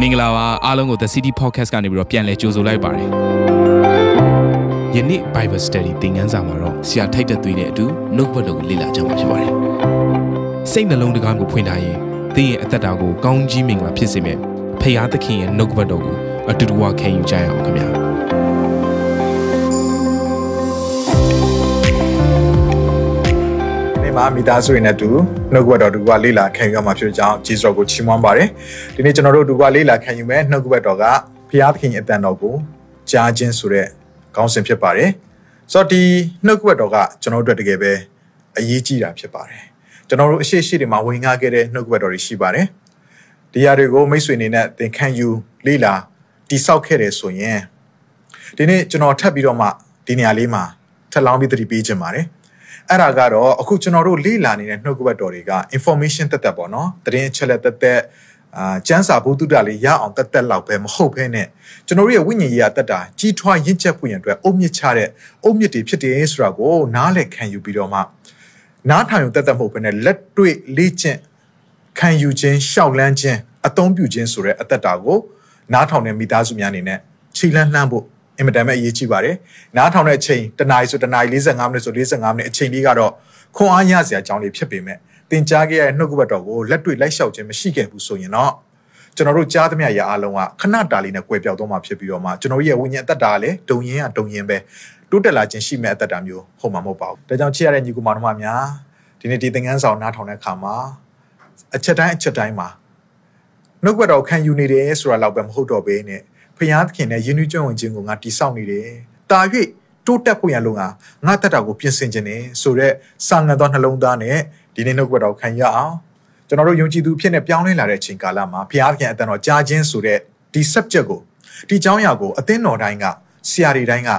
မင်္ဂလာပါအားလုံးကို The City Podcast ကနေပြီးတော့ပြန်လည်ကြိုဆိုလိုက်ပါတယ်ယနေ့ Bible Study သင်ခန်းစာမှာတော့ဆရာထိုက်တဲ့သွေးနဲ့အတူနှုတ်ဘတ်တော်ကိုလေ့လာကြမှာဖြစ်ပါတယ်စိတ်နှလုံးတကားကိုဖွင့်ထားရင်သင်ရဲ့အသက်တာကိုကောင်းကြီးမင်္ဂလာဖြစ်စေမယ့်ဖခင်သခင်ရဲ့နှုတ်ဘတ်တော်ကိုအတူတူဝခံယူကြရအောင်ခင်ဗျာ ဒီမှာမိသားစုတွေနဲ့တူနှုတ်ကပတ်တော်ဒုကလေးလာခံယူရမှာဖြစ်ကြောင်းဂျေဇောကိုချီးမွမ်းပါတယ်ဒီနေ့ကျွန်တော်တို့ဒုကလေးလာခံယူမဲ့နှုတ်ကပတ်တော်ကဖျားသခင်အတန်တော်ကိုကြားခြင်းဆိုတဲ့ခေါင်းစဉ်ဖြစ်ပါတယ်ဆိုတော့ဒီနှုတ်ကပတ်တော်ကကျွန်တော်တို့အတွက်တကယ်ပဲအရေးကြီးတာဖြစ်ပါတယ်ကျွန်တော်တို့အရှိရှိတွေမှာဝင်ငှခဲ့တဲ့နှုတ်ကပတ်တော်တွေရှိပါတယ်ဒီຢာတွေကိုမိတ်ဆွေအနေနဲ့သင်ခံယူလေးလာတိဆောက်ခဲ့တယ်ဆိုရင်ဒီနေ့ကျွန်တော်ထပ်ပြီးတော့မှဒီနေရာလေးမှာထပ်လောင်းပြီးသတိပေးခြင်းပါတယ် အဲ့ဒါကတော့အခုကျွန်တော်တို့လေ့လာနေတဲ့နှုတ်ကပတ်တော်တွေက information တက်တက်ပေါ့နော်သတင်းအချက်လက်တက်တက်အာကျန်းစာဘုဒ္ဓတာလေးရအောင်တက်တက်လောက်ပဲမဟုတ်ဘဲနဲ့ကျွန်တော်တို့ရဲ့ဝိညာဉ်ရေးအတက်တာကြီးထွားရင့်ကျက်ဖို့ရန်အတွက်အုတ်မြစ်ချတဲ့အုတ်မြစ်တွေဖြစ်တယ်ဆိုတာကိုနားလည်ခံယူပြီးတော့မှနားထောင်ရုံတက်တက်မဟုတ်ဘဲနဲ့လက်တွေ့လေ့ကျင့်ခံယူခြင်းရှောက်လန်းခြင်းအသုံးပြုခြင်းဆိုတဲ့အသက်တာကိုနားထောင်တဲ့မိသားစုများအနေနဲ့ခြေလန်းလှမ်းဖို့ အင်မတန်ပဲအရေးကြီးပါတယ်။နားထောင်တဲ့အချိန်တနာရီဆိုတနာရီ45မိနစ်ဆို45မိနစ်အချိန်လေးကတော့ခွန်အားရစရာအကြောင်းလေးဖြစ်ပေမဲ့သင်ကြားခဲ့ရတဲ့နှုတ်ကပတ်တော်ကိုလက်တွေ့လိုက်လျှောက်ခြင်းမရှိခဲ့ဘူးဆိုရင်တော့ကျွန်တော်တို့ကြားသမျှရာအလုံးကခဏတာလေးနဲ့ကွယ်ပြောက်သွားမှာဖြစ်ပြီးတော့မှကျွန်တော်ရဲ့ဝိညာဉ်အသက်တာကလည်းဒုံရင်ကဒုံရင်ပဲတိုးတက်လာခြင်းရှိမဲ့အသက်တာမျိုးဟုတ်မှာမဟုတ်ပါဘူး။ဒါကြောင့်ချစ်ရတဲ့ညီကူမောင်တို့များဒီနေ့ဒီသင်ခန်းဆောင်နားထောင်တဲ့အခါမှာအချက်တိုင်းအချက်တိုင်းမှာနှုတ်ကပတ်တော်ခံယူနေတယ်ဆိုတာလောက်ပဲမဟုတ်တော့ဘဲနဲ့ ဖျားသခင်နဲ့ယဉ်ကျေးကျွမ်းဝင်ခြင်းကိုငါတိဆောက်နေတယ်။တာ၍တိုးတက်ဖို့ရန်လုံကငါတက်တာကိုပြင်ဆင်ခြင်းနဲ့ဆိုတော့စာငံသောနှလုံးသားနဲ့ဒီနေ့နှုတ်ကပတ်တော်ခံရအောင်ကျွန်တော်တို့ယုံကြည်သူဖြစ်နေပြောင်းလဲလာတဲ့အချိန်ကာလမှာဘုရားသခင်အတန်တော်ကြားခြင်းဆိုတဲ့ဒီ subject ကိုဒီအကြောင်းအရာကိုအသင်းတော်တိုင်းကဆရာတွေတိုင်းက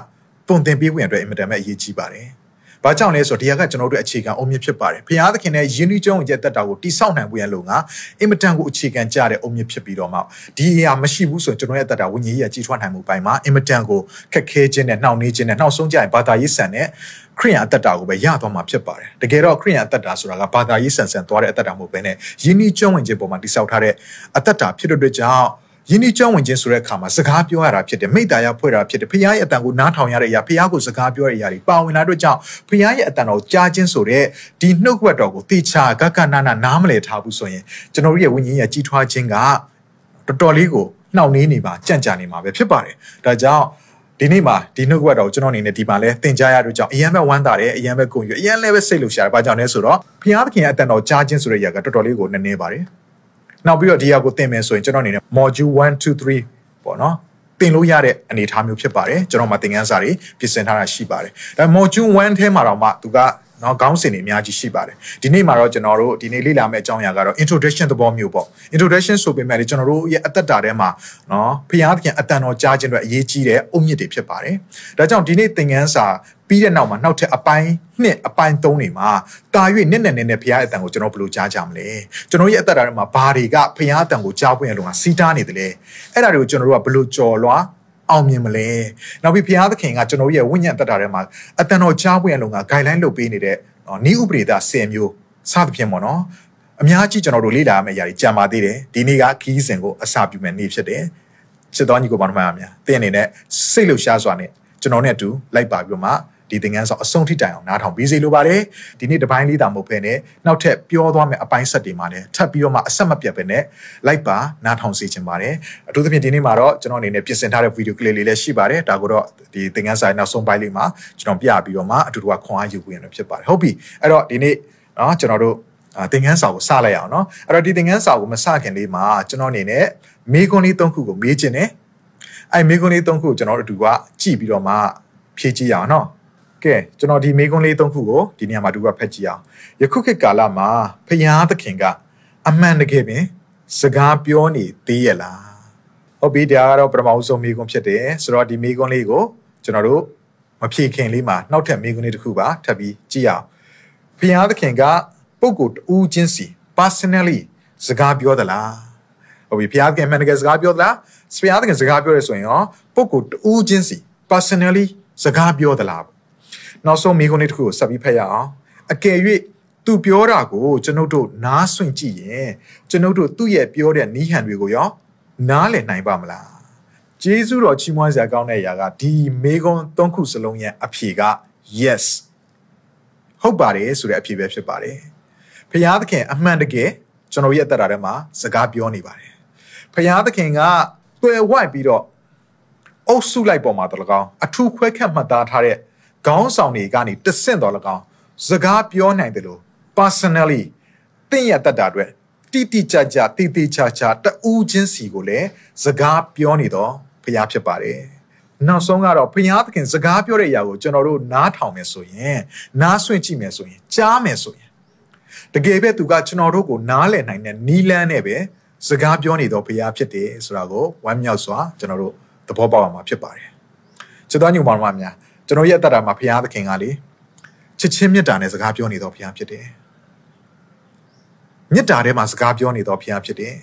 ပုံသင်ပေးဝင်အတွက်အင်မတန်ပဲအရေးကြီးပါတယ်။ ဘာကြောင့်လဲဆိုတော့ဒီကကျွန်တော်တို့အခြေခံအုံမြင့်ဖြစ်ပါတယ်။ဘုရားသခင်ရဲ့ယဉ်ကျေးကျွန်းရဲ့တက်တာကိုတိဆောက်နိုင်ဖို့ရလို့ကအင်မတန်ကိုအခြေခံကြတဲ့အုံမြင့်ဖြစ်ပြီးတော့မှဒီအရာမရှိဘူးဆိုရင်ကျွန်တော်ရဲ့တက်တာဝိညာဉ်ရေးကြီးထွားနိုင်မှုပိုင်းမှာအင်မတန်ကိုခက်ခဲခြင်းနဲ့နှောင့်နှေးခြင်းနဲ့နှောက်ဆုံးကြရင်ဘာသာရေးဆန်တဲ့ခရိယံအသက်တာကိုပဲရသွားမှာဖြစ်ပါတယ်တကယ်တော့ခရိယံအသက်တာဆိုတာကဘာသာရေးဆန်ဆန်သွားတဲ့အသက်တာမဟုတ်ဘဲနဲ့ယဉ်ကျေးကျွန်းဝင်ခြင်းပေါ်မှာတိဆောက်ထားတဲ့အသက်တာဖြစ်တဲ့အတွက်ကြောင့် ယင်းဒီကြောင်းဝင်ခြင်းဆိုတဲ့အခါမှာစကားပြောရတာဖြစ်တယ်မိသားရဖွဲ့တာဖြစ်တယ်ဖခင်ရဲ့အတန်ကိုနားထောင်ရတဲ့အရာဖခင်ကိုစကားပြောရတဲ့အရာတွေပါဝင်လာတော့ကြောင့်ဖခင်ရဲ့အတန်တော်ကြားခြင်းဆိုတဲ့ဒီနှုတ်ကပတ်တော်ကိုတေချာကကနာနာနားမလည်ထားဘူးဆိုရင်ကျွန်တော်တို့ရဲ့ဝိညာဉ်ရဲ့ကြီးထွားခြင်းကတော်တော်လေးကိုနှောင့်နှေးနေပါကြံ့ကြာနေမှာပဲဖြစ်ပါတယ်ဒါကြောင့်ဒီနေ့မှာဒီနှုတ်ကပတ်တော်ကိုကျွန်တော်အနေနဲ့ဒီမှာလဲသင်ကြားရတော့ကြောင့်အရန်ပဲဝမ်းသာတယ်အရန်ပဲကုန်ယူအရန်လည်းပဲစိတ်လှုပ်ရှားတယ်ဘာကြောင့်လဲဆိုတော့ဖခင်သခင်ရဲ့အတန်တော်ကြားခြင်းဆိုတဲ့အရာကတော်တော်လေးကိုနည်းနည်းပါတယ် နောက်ပြီးတော့ဒီဟာကိုသင်မယ်ဆိုရင်ကျွန်တော်အနေနဲ့ module 1 2 3ပေါ့နော်သင်လို့ရတဲ့အနေအထားမျိုးဖြစ်ပါတယ်ကျွန်တော်မှာသင်ခန်းစာတွေပြင်ဆင်ထားတာရှိပါတယ်ဒါ module 1ထဲမှာတော့မှသူက နော်ခေါင်းစဉ်တွေအများကြီးရှိပါတယ်ဒီနေ့မှာတော့ကျွန်တော်တို့ဒီနေ့လေ့လာမယ့်အကြောင်းအရာကတော့ introduction သဘောမျိုးပေါ့ introduction ဆိုပေမဲ့လည်းကျွန်တော်တို့ရဲ့အသက်တာထဲမှာနော်ဖျားသခင်အတန်တော်ကြားခြင်းတွေအရေးကြီးတဲ့အုတ်မြစ်တွေဖြစ်ပါတယ်ဒါကြောင့်ဒီနေ့သင်ခန်းစာပြီးတဲ့နောက်မှာနောက်ထပ်အပိုင်းနှစ်အပိုင်းသုံးတွေမှာတာ၍နစ်နဲ့နစ်နဲ့ဖျားအတန်ကိုကျွန်တော်ဘယ်လိုကြားကြမလဲကျွန်တော်ရဲ့အသက်တာထဲမှာဘာတွေကဖျားအတန်ကိုကြားပွင့်ရလို့ကစီးတားနေတယ်လေအဲ့ဒါတွေကိုကျွန်တော်တို့ကဘယ်လိုကြော်လွှား အောင်မြင်မလဲနောက်ပြီးဘုရားသခင်ကကျွန်တော်ရဲ့ဝိညာဉ်တက်တာထဲမှာအတန်တော်ကြားပွင့်ရလုံးက guideline လုပ်ပေးနေတဲ့နီးဥပဒေသား10မျိုးစသဖြင့်ပေါ့နော်အများကြီးကျွန်တော်တို့လေ့လာရမယ့်အရာတွေကြံပါသေးတယ်ဒီနေ့ကခီးစဉ်ကိုအစာပြုမယ်နေ့ဖြစ်တယ်ချစ်တော်ညီကိုပါတော်မှာများသင်အနေနဲ့စိတ်လှရှားစွာနဲ့ကျွန်တော်နဲ့အတူလိုက်ပါပြီးတော့မှ ဒီသင်ခန်းဆောင်အဆုံးထိတိုင်အောင်နားထောင်ပြီးစေလိုပါတယ်ဒီနေ့တပိုင်းလေးတာမဟုတ်ဘဲနဲ့နောက်ထပ်ပြောသွားမယ့်အပိုင်းဆက်တွေမှာလည်းထပ်ပြီးတော့မှအဆက်မပြတ်ပဲနဲ့လိုက်ပါနားထောင်စေချင်ပါတယ်အထူးသဖြင့်ဒီနေ့မှာတော့ကျွန်တော်အနေနဲ့ပြင်ဆင်ထားတဲ့ဗီဒီယိုကလစ်လေးလည်းရှိပါတယ်ဒါကိုတော့ဒီသင်ခန်းစာနောက်ဆုံးပိုင်းလေးမှာကျွန်တော်ပြပြီးတော့မှအတူတူကခွန်အားယူခွင့်ရဖြစ်ပါတယ်ဟုတ်ပြီအဲ့တော့ဒီနေ့နော်ကျွန်တော်တို့သင်ခန်းစာကိုစလိုက်အောင်နော်အဲ့တော့ဒီသင်ခန်းစာကိုမစခင်လေးမှာကျွန်တော်အနေနဲ့မေးခွန်းလေး၃ခုကိုမေးခြင်းနဲ့အဲ့မေးခွန်းလေး၃ခုကိုကျွန်တော်တို့အတူကကြည့်ပြီးတော့မှဖြည့်ကြည့်ရအောင်နော် ကဲကျွန်တော်ဒီမေကွန်းလေးသုံးခုကိုဒီနေရာမှာတူကဖက်ကြည့်အောင်ယခုခေတ်ကာလမှာဖယားသခင်ကအမှန်တကယ်ပင် စကားပြောနေသေးရလားဟုတ်ပြီဒါကတော့ပထမဆုံးမေကွန်းဖြစ်တယ်ဆိုတော့ဒီမေကွန်းလေးကိုကျွန်တော်တို့မဖြေခင်လေးမှာနောက်ထပ်မေကွန်းလေးတစ်ခုပါထပ်ပြီးကြည့်အောင်ဖယားသခင်ကပုဂ္ဂိုလ်တူးချင်းစီ personally စကားပြောသလားဟုတ်ပြီဖယားသခင်မှန်တကယ်စကားပြောသလားဖယားသခင်စကားပြောရဆိုရင်ရောပုဂ္ဂိုလ်တူးချင်းစီ personally စကားပြောသလား နောက်ဆုံးမိခွန်းလေးတစ်ခုကိုဆက်ပြီးဖတ်ရအောင်အကယ်၍သူပြောတာကိုကျွန်ုပ်တို့နားဆွင့်ကြည့်ရင်ကျွန်ုပ်တို့သူ့ရဲ့ပြောတဲ့နီးဟန်တွေကိုရောနားလည်နိုင်ပါမလားဂျေဇုတော်ချီးမွမ်းစရာကောင်းတဲ့အရာကဒီမေခွန်းသုံးခုစလုံးရဲ့အဖြေက yes ဟုတ်ပါတယ်ဆိုတဲ့အဖြေပဲဖြစ်ပါတယ်ဖျားသခင်အမှန်တကယ်ကျွန်တော်ရဲ့အသက်တာထဲမှာစကားပြောနေပါတယ်ဖျားသခင်ကတွေ့ဝိုက်ပြီးတော့အုပ်စုလိုက်ပေါ်မှာတော်လကောင်းအထူးခွဲခတ်မှတ်သားထားတဲ့ ခေါင်းဆောင်တွေကနေတဆင့်တော်လကောင်းစကားပြောနိုင်တယ်လို့ personally တင့်ရတတ်တာအတွက်တိတိကျကျတိတိကျကျတူးချင်းစီကိုလည်းစကားပြောနေတော့ဖျားဖြစ်ပါတယ်နောက်ဆုံးကတော့ဘုရားသခင်စကားပြောတဲ့အရာကိုကျွန်တော်တို့နားထောင်မယ်ဆိုရင်နားဆွင့်ကြည့်မယ်ဆိုရင်ကြားမယ်ဆိုရင်တကယ်ပဲသူကကျွန်တော်တို့ကိုနားလည်နိုင်တဲ့နီးလန်းနဲ့ပဲစကားပြောနေတော့ဘုရားဖြစ်တယ်ဆိုတာကိုဝမ်းမြောက်စွာကျွန်တော်တို့သဘောပေါက်အောင်မှာဖြစ်ပါတယ်ချစ်တော်ညူမောင်မများ ကျွန်တော်ရဲ့အတ္တမှာဘုရားသခင်ကလေချစ်ချင်းမေတ္တာနဲ့စကားပြောနေတော့ဘုရားဖြစ်တယ်မေတ္တာထဲမှာစကားပြောနေတော့ဘုရားဖြစ်တယ်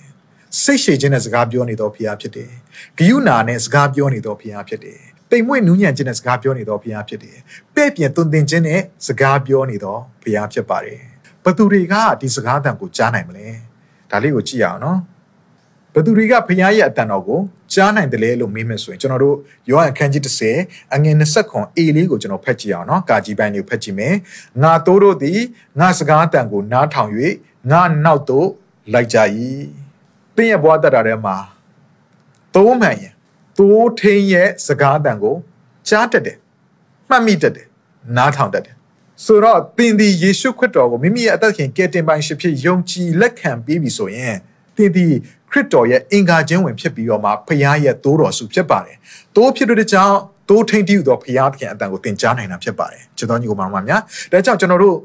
စိတ်ရှည်ခြင်းနဲ့စကားပြောနေတော့ဘုရားဖြစ်တယ်။ဂယုဏနဲ့စကားပြောနေတော့ဘုရားဖြစ်တယ်။တိမ်မွေ့နူးညံ့ခြင်းနဲ့စကားပြောနေတော့ဘုရားဖြစ်တယ်။ပဲ့ပြင်သွန်သင်ခြင်းနဲ့စကားပြောနေတော့ဘုရားဖြစ်ပါတယ်။ဘသူတွေကဒီစကားတန်ကိုကြားနိုင်မလဲ။ဒါလေးကိုကြည့်ရအောင်နော်။ဘသူတွေကဘုရားရဲ့အတန်တော်ကို ကြားနိုင်တယ်လေလို့မေးမယ်ဆိုရင်ကျွန်တော်တို့ယောဟန်ခန်းကြီး30အငယ်20ခွန်အေလေးကိုကျွန်တော်ဖတ်ကြည့်အောင်နော်။ကာကြီးပိုင်းလေးကိုဖတ်ကြည့်မယ်။ငါတို့တို့သည်ငါစကားတန်ကိုနားထောင်၍ငါနောက်သို့လိုက်ကြ၏။တင်းရဲ့ဘဝတတ်တာထဲမှာသုံးမှန်ရင်သိုးထင်းရဲ့စကားတန်ကိုကြားတတ်တယ်မှတ်မိတတ်တယ်နားထောင်တတ်တယ်ဆိုတော့သင်ဒီယေရှုခရစ်တော်ကိုမိမိရဲ့အသက်ခင်ကယ်တင်ပိုင်ရှင်ဖြစ်ယုံကြည်လက်ခံပြီးပြီဆိုရင်သင်ဒီ ခရစ်တော်ရဲ့အင်္ဂါချင်းဝင်ဖြစ်ပြီးတော့မှဖခင်ရဲ့သိုးတော်စုဖြစ်ပါတယ်သိုးဖြစ်တဲ့ကြောင့်သိုးထင်းတည်သောဖခင်သခင်အတန်ကိုသင်ကြားနိုင်တာဖြစ်ပါတယ်ကျွန်တော်ညီကိုမောင်မများဒါကြောင့်ကျွန်တော်တို့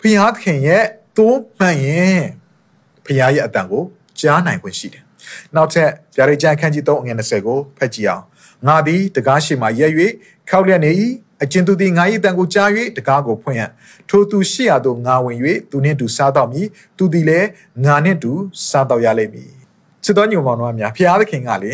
ဖခင်သခင်ရဲ့သိုးမှန်ရင်ဖခင်ရဲ့အတန်ကိုကြားနိုင်ခွင့်ရှိတယ်နောက်ထပ်ဗျာဒိတ်ကျမ်းခန်းကြီး3အငယ်20ကိုဖတ်ကြည့်အောင်ငါသည်တကားရှိမှရက်၍ခောက်လျက်နေ၏အကျဉ်သူသည်ငါ၏တန်ကိုကြား၍တကားကိုဖွင့်ရထိုသူရှိရသောငါဝင်၍သူနှင့်တူစားတော့မည်သူသည်လည်းငါနှင့်တူစားတော့ရလိမ့်မည် ချစ်တော်ညုံမောင်တို့အများဖျားသခင်ကလေ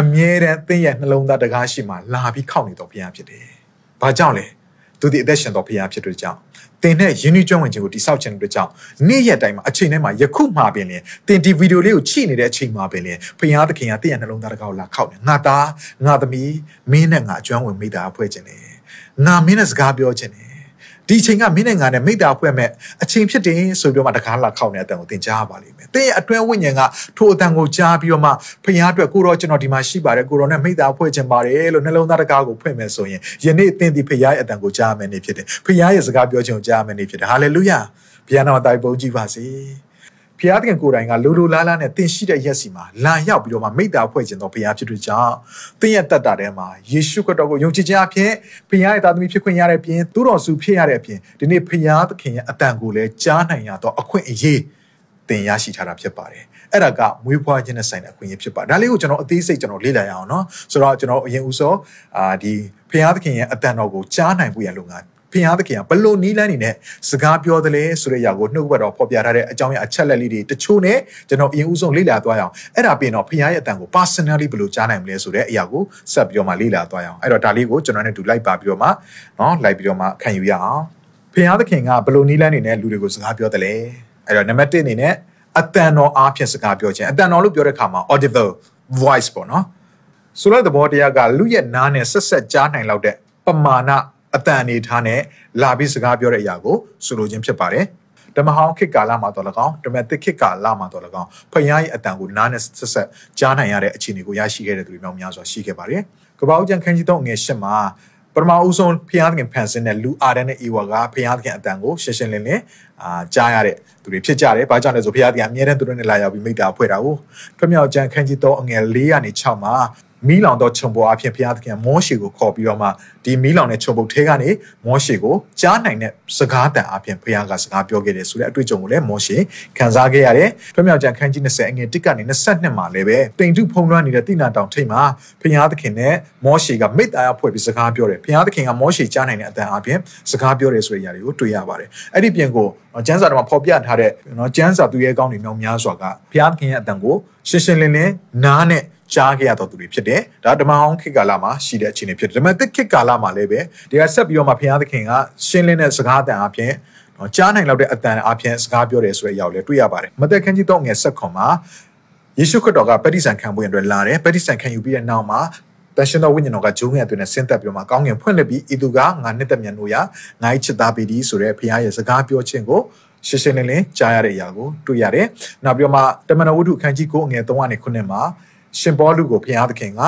အမြဲတမ်းသင်ရဲ့နှလုံးသားတကားရှိမှလာပြီးခောက်နေတော့ဘုရားဖြစ်တယ်။ဘာကြောင့်လဲ။သူဒီအသက်ရှင်တော်ဘုရားဖြစ်တဲ့ကြောင့်တင်နဲ့ယဉ်ကျေးကျွမ်းဝင်ခြင်းကိုတိဆောက်ခြင်းတို့ကြောင့်နေ့ရက်တိုင်းမှာအချိန်တိုင်းမှာယခုမှပင်လင်တင်ဒီဗီဒီယိုလေးကိုချိနေတဲ့အချိန်မှာပင်လင်ဖခင်သခင်ကတည့်ရနှလုံးသားတစ်ကောက်လာခောက်နေငါသားငါသမီးမင်းနဲ့ငါအကျွမ်းဝင်မိသားဖွဲ့ခြင်းနဲ့ငါမင်းနဲ့စကားပြောခြင်းနဲ့ ဒီအချိန်ကမင်းနဲ့ငါနဲ့မိသားဖွဲ့မဲ့အချိန်ဖြစ်တယ်ဆိုပြီးတော့မှတကားလာခောက်နေတဲ့အတန်ကိုသင်ကြားပါလိမ့်မယ်။တင်းရဲ့အတွင်းဝိညာဉ်ကထိုအတန်ကိုကြားပြီးတော့မှဖခင်အတွက်ကိုတော့ကျွန်တော်ဒီမှာရှိပါတယ်ကိုတော့နဲ့မိသားဖွဲ့ခြင်းပါတယ်လို့နှလုံးသားတကားကိုဖွင့်မယ်ဆိုရင်ယနေ့သင်ဒီဖခင်ရဲ့အတန်ကိုကြားမယ်နေဖြစ်တယ်။ဖခင်ရဲ့စကားပြောခြင်းကိုကြားမယ်နေဖြစ်တယ်။ဟာလေလုယာ။ဘုရားနာမတိုင်ပုံကြည့်ပါစေ။ ဖျားသခင်ကိုယ်တိုင်ကလိုလိုလားလားနဲ့တင်ရှိတဲ့ရက်စီမှာလာရောက်ပြီးတော့မှမိသားဖွဲ့ခြင်းတော်ဘုရားဖြစ်တဲ့ကြောင့်တင်းရဲ့တက်တာထဲမှာယေရှုခရစ်တော်ကိုယုံကြည်ခြင်းအဖြစ်ဘုရားရဲ့သားသမီးဖြစ်ခွင့်ရတဲ့ပြင်သူတော်စုဖြစ်ရတဲ့အပြင်ဒီနေ့ဘုရားသခင်ရဲ့အတန်ကိုလည်းကြားနိုင်ရတော့အခွင့်အရေးတင်ရရှိထားတာဖြစ်ပါတယ်အဲ့ဒါကမွေးဖွားခြင်းနဲ့ဆိုင်တဲ့အခွင့်အရေးဖြစ်ပါတယ်ဒါလေးကိုကျွန်တော်အသေးစိတ်ကျွန်တော်လေ့လာရအောင်เนาะဆိုတော့ကျွန်တော်အရင်ဦးစောအာဒီဘုရားသခင်ရဲ့အတန်တော်ကိုကြားနိုင်ဖို့ရလို့ငါ ဖခင်သခင်ကဘလို့နီးလန်းနေနဲ့စကားပြောသလဲဆိုတဲ့အရာကိုနှုတ်ဘက်တော်ဖော်ပြထားတဲ့အကြောင်းအရာအချက်လက်လေးတွေတချို့နဲ့ကျွန်တော်အရင်ဦးဆုံးလေ့လာသွားရအောင်အဲ့ဒါပြင်တော့ဖခင်ရဲ့အတန်ကို personally ဘလို့ကြားနိုင်မလဲဆိုတဲ့အရာကိုဆက်ပြီးတော့မှလေ့လာသွားရအောင်အဲ့တော့ဒါလေးကိုကျွန်တော်နဲ့တူလိုက်ပါပြီးတော့မှနော်လိုက်ပြီးတော့မှခံယူရအောင်ဖခင်သခင်ကဘလို့နီးလန်းနေနဲ့လူတွေကိုစကားပြောသလဲအဲ့တော့နံပါတ်1အနေနဲ့အတန်တော်အားဖြင့်စကားပြောခြင်းအတန်တော်လို့ပြောတဲ့အခါမှာ audible voice ပေါ့နော်ဆိုလိုတဲ့သဘောတရားကလူရဲ့နားနဲ့ဆက်ဆက်ကြားနိုင်လောက်တဲ့ပမာဏ အတန်အနေထားနဲ့လာပြီးစကားပြောတဲ့အရာကိုဆိုလိုခြင်းဖြစ်ပါတယ်ဓမ္မဟောင်းခေတ်ကာလမှာတော့၎င်းဓမ္မသစ်ခေတ်ကာလမှာတော့၎င်းဖခင်ရဲ့အတန်ကိုနားနဲ့ဆက်ဆက်ကြားနိုင်ရတဲ့အခြေအနေကိုရရှိခဲ့တဲ့သူတွေများများစွာရှိခဲ့ပါတယ်။ကပ္ပဦးကျန်ခန်းကြီးတော့ငယ်ရှစ်မှာပထမဦးဆုံးဖခင်သခင်ဖန်ဆင်းတဲ့လူအာဒန်နဲ့အေဝါကဖခင်သခင်အတန်ကိုရှင်းရှင်းလင်းလင်းအာကြားရတဲ့သူတွေဖြစ်ကြတယ်။ဘာကြောင့်လဲဆိုဖခင်သခင်အမြဲတမ်းသူတို့နဲ့လာရောက်ပြီးမိတ္တာဖွဲ့တာကိုထွမြောက်ကျန်ခန်းကြီးတော့အငယ်၄ကနေ6မှာ မီးလောင်သောခြုံပေါ်အဖြစ်ဘုရားသခင်မောရှေကိုခေါ်ပြီးတော့မှဒီမီးလောင်တဲ့ခြုံပုတ်ထဲကနေမောရှေကိုကြားနိုင်တဲ့စကားတန်အဖြစ်ဘုရားကစကားပြောခဲ့တယ်ဆိုတဲ့အတွေ့အကြုံကိုလည်းမောရှေခံစားခဲ့ရတယ်။ထွမြောက်ကျန်ခန်းကြီး20အငယ်1ကနေ22မှာလည်းပဲတိမ်တုဖုံးလွှမ်းနေတဲ့တိနာတောင်ထိပ်မှာဘုရားသခင်နဲ့မောရှေကမိတ္တရာဖွဲ့ပြီးစကားပြောတယ်။ဘုရားသခင်ကမောရှေကြားနိုင်တဲ့အတန်အဖြစ်စကားပြောတယ်ဆိုတဲ့ຢာတွေကိုတွေ့ရပါတယ်။အဲ့ဒီပြင်ကိုကျမ်းစာတော်မှာဖော်ပြထားတဲ့နော်ကျမ်းစာသူရဲ့ကောင်းတွေမြောက်များစွာကဘုရားသခင်ရဲ့အတန်ကိုရှင်းရှင်းလင်းလင်းနားနဲ့ ကြားခဲ့ရတော်သူတွေဖြစ်တယ်ဒါဓမ္မဟောင်းခေတ်ကာလမှာရှိတဲ့အခြေအနေဖြစ်တယ်ဓမ္မသစ်ခေတ်ကာလမှာလည်းပဲဒီကဆက်ပြီးတော့မှဘုရားသခင်ကရှင်းလင်းတဲ့စကားအတန်အပြင်နော်ကြားနိုင်လောက်တဲ့အတန်အပြင်စကားပြောတယ်ဆိုတဲ့အရာကိုလည်းတွေ့ရပါတယ်မသက်ခန်းကြီးတော့ငယ်ဆက်ခွန်မှာယေရှုခရစ်တော်ကပဋိသင်ခံဖို့အတွက်လာတယ်ပဋိသင်ခံယူပြီးတဲ့နောက်မှာတန်ရှင်တော်ဝိညာဉ်တော်ကဂျုံငယ်အတွင်းနဲ့ဆင်းသက်ပြီးတော့မှကောင်းငင်ဖွင့်လက်ပြီးဤသူကငါနှစ်သက်မြတ်လို့ရငါ့ချစ်သားပေသည်ဆိုတဲ့ဖခင်ရဲ့စကားပြောခြင်းကိုရှင်းရှင်းလင်းလင်းကြားရတဲ့အရာကိုတွေ့ရတယ်။နောက်ပြီးတော့မှတမန်တော်ဝတ္ထုအခန်းကြီး9အငယ်3ကနေ9မှာ ရှင်ပေါလုကိုဘုရားသခင်က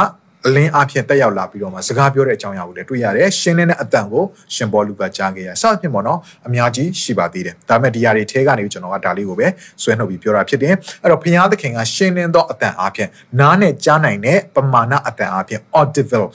အလင်းအဖြစ်တက်ရောက်လာပြီးတော့မှစကားပြောတဲ့အကြောင်းအရာကိုလည်းတွေ့ရတယ်။ရှင်းလင်းတဲ့အတန်ကိုရှင်ပေါလုကကြားခဲ့ရ။စသဖြင့်ပေါ့နော်အများကြီးရှိပါသေးတယ်။ဒါပေမဲ့ဒီຢာတွေထဲကနေကျွန်တော်ကဒါလေးကိုပဲဆွဲနှုတ်ပြီးပြောတာဖြစ်တယ်။အဲ့တော့ဘုရားသခင်ကရှင်းလင်းသောအတန်အဖြစ်နားနဲ့ကြားနိုင်တဲ့ပမာဏအတန်အဖြစ် audible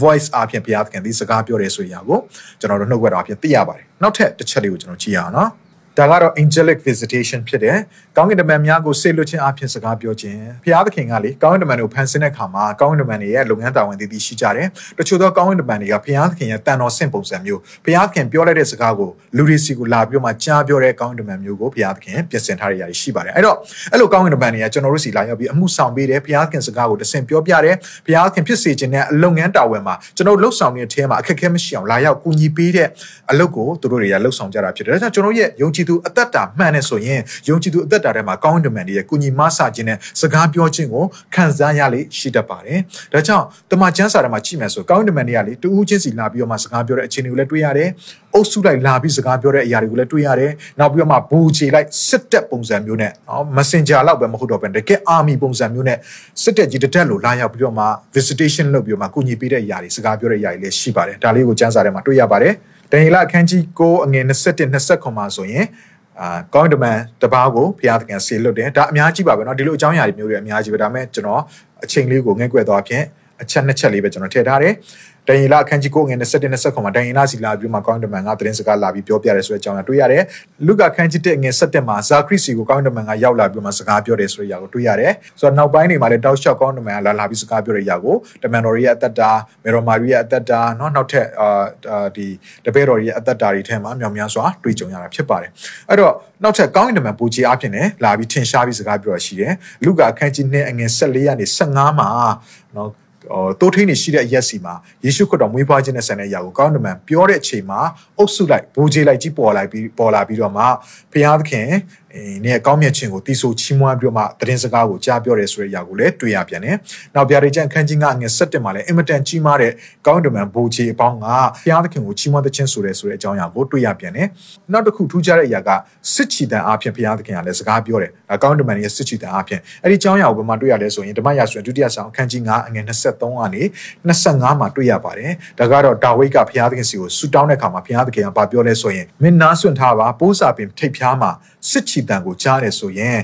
voice အဖြစ်ဘုရားသခင်ဒီစကားပြောတယ်ဆိုရကိုကျွန်တော်တို့နှုတ်ခွက်တော်အဖြစ်သိရပါတယ်။နောက်ထပ်တစ်ချက်လေးကိုကျွန်တော်ကြည့်ရအောင်နော်။ ဒါကတော့ angelic visitation ဖြစ်တယ်။ကောင်းကင်တမန်များကိုဆေလွတ်ခြင်းအပြင်စကားပြောခြင်း။ဘုရားသခင်ကလေကောင်းကင်တမန်ကိုဖန်ဆင်းတဲ့အခါမှာကောင်းကင်တမန်တွေရဲ့လုပ်ငန်းတာဝန်တည်တည်ရှိကြတယ်။တချို့သောကောင်းကင်တမန်တွေကဘုရားသခင်ရဲ့တန်တော်ဆင့်ပုံစံမျိုးဘုရားသခင်ပြောလိုက်တဲ့စကားကိုလူတွေစီကိုလာပြီးမှကြားပြောတဲ့ကောင်းကင်တမန်မျိုးကိုဘုရားသခင်ပြင်ဆင်ထားတဲ့ຢာရှိပါတယ်။အဲ့တော့အဲ့လိုကောင်းကင်တမန်တွေကကျွန်တော်တို့စီလာရောက်ပြီးအမှုဆောင်ပေးတယ်ဘုရားသခင်စကားကိုတဆင့်ပြောပြတယ်။ဘုရားသခင်ဖြစ်စေခြင်းနဲ့အလုပ်ငန်းတာဝန်မှာကျွန်တော်လှုပ်ဆောင်နေတဲ့အဲမှာအခက်အခဲမရှိအောင်လာရောက်ကူညီပေးတဲ့အလုပ်ကိုသူတို့တွေကလှုပ်ဆောင်ကြတာဖြစ်တယ်။ဒါကြောင့်ကျွန်တော်ရဲ့ယုံကြည်သူအသက်တာမှန်တယ်ဆိုရင်ယုံကြည်သူအသက်တာထဲမှာကောင်းကင်တမန်တွေရဲ့ကုညီမဆခြင်းနဲ့စကားပြောခြင်းကိုခံစားရလေရှိတတ်ပါတယ်။ဒါကြောင့်တမန်ကျမ်းစာထဲမှာကြည့်မယ်ဆိုကောင်းကင်တမန်တွေကလေတူဦးချင်းစီလာပြီးတော့မှစကားပြောတဲ့အခြေအနေကိုလည်းတွေ့ရတယ်။အုပ်စုလိုက်လာပြီးစကားပြောတဲ့အရာတွေကိုလည်းတွေ့ရတယ်။နောက်ပြီးတော့မှဘူချေလိုက်စစ်တပ်ပုံစံမျိုးနဲ့နော် Messenger လောက်ပဲမဟုတ်တော့ဘဲတကယ် army ပုံစံမျိုးနဲ့စစ်တပ်ကြီးတစ်တက်လို့လာရောက်ပြီးတော့မှ visitation လုပ်ပြီးတော့မှကုညီပေးတဲ့အရာတွေစကားပြောတဲ့အရာတွေလည်းရှိပါတယ်။ဒါလေးကိုကျမ်းစာထဲမှာတွေ့ရပါတယ်။ ဒန်ယေလအခန်းကြီး9အငယ်21 29မှာဆိုရင်အာကောင်းတမန်တပားကိုဘုရားသခင်ဆေလွတ်တယ်ဒါအများကြီးပါပဲเนาะဒီလိုအကြောင်းအရာတွေမျိုးတွေအများကြီးပဲဒါပေမဲ့ကျွန်တော်အချိန်လေးကိုငဲ့ကွက်သွားဖြင့် အချက်နှစ်ချက်လေးပဲကျွန်တော်ထည့်ထားတယ်ဒန်ယေလအခန်းကြီး9ငွေ27 29မှာဒန်ယေလစီလာပြီးမှကောင်းတမန်ကသတင်းစကားလာပြီးပြောပြတယ်ဆိုတဲ့အကြောင်းကိုတွေ့ရတယ်။လုကာခန်းကြီး1ငွေ7မှာဇာခရစ်စီကိုကောင်းတမန်ကရောက်လာပြီးမှစကားပြောတယ်ဆိုတဲ့အရာကိုတွေ့ရတယ်။ဆိုတော့နောက်ပိုင်းတွေမှာလည်းတောက်လျှောက်ကောင်းတမန်ကလာလာပြီးစကားပြောတဲ့အရာကိုတမန်တော်ရဲ့အသက်တာမေရိုမာရီရဲ့အသက်တာเนาะနောက်ထပ်အာဒီတပည့်တော်ရဲ့အသက်တာတွေထဲမှာမြောင်များစွာတွေ့ကြုံရတာဖြစ်ပါတယ်။အဲ့တော့နောက်ထပ်ကောင်းကင်တမန်ပူချီအဖြစ်နဲ့လာပြီးထင်ရှားပြီးစကားပြောရရှိတယ်။လုကာခန်းကြီး2အငွေ14ကနေ15မှာเนาะဟို တိုးထိန်နေရှိတဲ့အရက်စီမှာယေရှုခရစ်တော်မွေးဖွားခြင်းနဲ့ဆန်တဲ့အရာကိုကောင်းတမန်ပြောတဲ့အချိန်မှာအုပ်စုလိုက်ဘိုးကြီးလိုက်ကြီးပေါ်လာပြီးပေါ်လာပြီးတော့မှဘုရားသခင် အဲနေကောင်းမြတ်ခြင်းကိုတီးဆိုချီးမွမ်းပြီးတော့မှသတင်းစကားကိုကြားပြောတယ်ဆိုတဲ့အရာကိုလည်းတွေ့ရပြန်တယ်။နောက်ဗျာဒိတ်ကျန်ခန်းကြီးကငွေ7မှာလည်းအင်မတန်ကြီးမားတဲ့ကောင်းတမန်ဘိုးကြီးအပေါင်းကဘုရားသခင်ကိုချီးမွမ်းတဲ့ခြင်းဆိုတဲ့ဆိုတဲ့အကြောင်းအရာကိုတွေ့ရပြန်တယ်။နောက်တစ်ခုထူးခြားတဲ့အရာကစစ်ချီတန်အားဖြင့်ဘုရားသခင်ကလည်းစကားပြောတယ်။ကောင်းတမန်ရဲ့စစ်ချီတန်အားဖြင့်အဲ့ဒီအကြောင်းအရာကိုဘယ်မှာတွေ့ရလဲဆိုရင်ဓမ္မရာဆိုရင်ဒုတိယဆောင်အခန်းကြီး9အငယ်23ကနေ25မှာတွေ့ရပါတယ်။ဒါကတော့ဒါဝိဒ်ကဘုရားသခင်စီကိုဆူတောင်းတဲ့အခါမှာဘုရားသခင်ကပြောလဲဆိုရင်မင်းနားဆွင့်ထားပါပိုးစာပင်ထိပ်ဖြားမှာစစ်ချီတန်ကိုကြားတယ်ဆိုရင်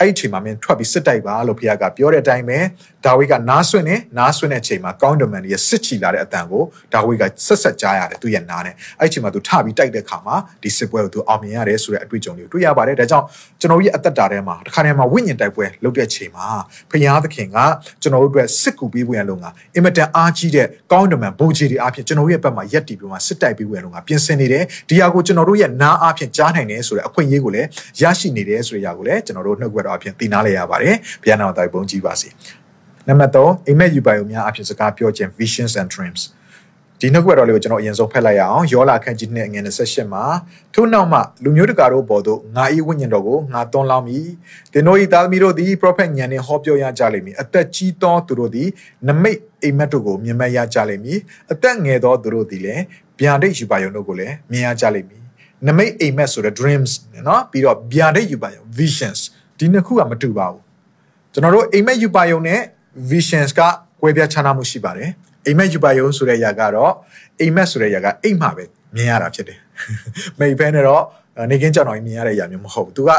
အဲ့ဒီအချိန်မှာမင်းထွက်ပြီးစစ်တိုက်ပါလို့ဘုရားကပြောတဲ့အတိုင်းပဲဒါဝိဒ်ကနားဆွင့်နေနားဆွင့်တဲ့အချိန်မှာကောင်းဒမန်ရဲ့စစ်ချီလာတဲ့အတန်ကိုဒါဝိဒ်ကဆက်ဆက်ကြားရတယ်သူရဲ့နားနဲ့အဲ့ဒီအချိန်မှာသူထပြီးတိုက်တဲ့ခါမှာဒီစစ်ပွဲကိုသူအောင်မြင်ရတယ်ဆိုတဲ့အတွေ့အကြုံတွေကိုတွေ့ရပါတယ်ဒါကြောင့်ကျွန်တော်ရဲ့အသက်တာထဲမှာတစ်ခါတည်းမှာဝိညာဉ်တိုက်ပွဲလုပ်တဲ့အချိန်မှာဘုရားသခင်ကကျွန်တော်တို့အတွက်စစ်ကူပေးဖို့ရလုံကအင်မတန်အားကြီးတဲ့ကောင်းဒမန်ဘိုးကြီးတွေအဖြစ်ကျွန်တော်ရဲ့ဘက်မှာရက်တီပြီးမှစစ်တိုက်ပေးဖို့ရလုံကပြင်ဆင်နေတယ်ဒီဟာကိုကျွန်တော်တို့ရဲ့နားအဖြစ်ကြားနိုင်တယ်ဆိုတဲ့အခွင့်အရေးကိုလည်းရရှိနေတယ်ဆိုတဲ့အရာကိုလည်းကျွန်တော်တို့နှုတ်ကပတ်တော်အဖြစ်သိနာလေရပါတယ်ဘုရားနာတော်တိုင်ပုံကြည့်ပါစေနံပါတ်3အိမ်မက်ယူပါယုံများအဖြစ်စကားပြောခြင်း visions and dreams ဒီနှုတ်ကပတ်တော်လေးကိုကျွန်တော်အရင်ဆုံးဖတ်လိုက်ရအောင်ယောလာခန်းကြီးနဲ့အငယ်28မှာထို့နောက်မှလူမျိုးတကာတို့ပေါ်သို့ငါ၏ဝိညာဉ်တော်ကိုငါသွန်းလောင်းမည်သင်တို့၏သားသမီးတို့သည် prophet ဉာဏ်နှင့်ဟောပြောရကြလိမ့်မည်အသက်ကြီးသောသူတို့သည်နမိတ်အိမ်မက်တို့ကိုမြင်မဲ့ရကြလိမ့်မည်အသက်ငယ်သောသူတို့သည်လည်းဗျာဒိတ်ယူပါယုံတို့ကိုလည်းမြင်ရကြလိမ့်မည်နမိတ်အိမ်မက်ဆိုတဲ့ dreams နော်ပြီးတော့ဗျာဒိတ်ယူပါယုံ visions ဒီနှစ်ခုကမတူပါဘူးကျွန်တော်တို့အိမ်မက်ယူပါယုံနဲ့ visions ကကွဲပြားခြားနားမှုရှိပါတယ်အိမ်မက်ယူပါယုံဆိုတဲ့အရာကတော့အိမ်မက်ဆိုတဲ့အရာကအိမ်မှာပဲမြင်ရတာဖြစ်တယ်မိတ်ဖဲနဲ့တော့နေကင်းကြောင်တော်မြင်ရတဲ့အရာမျိုးမဟုတ်ဘူးသူက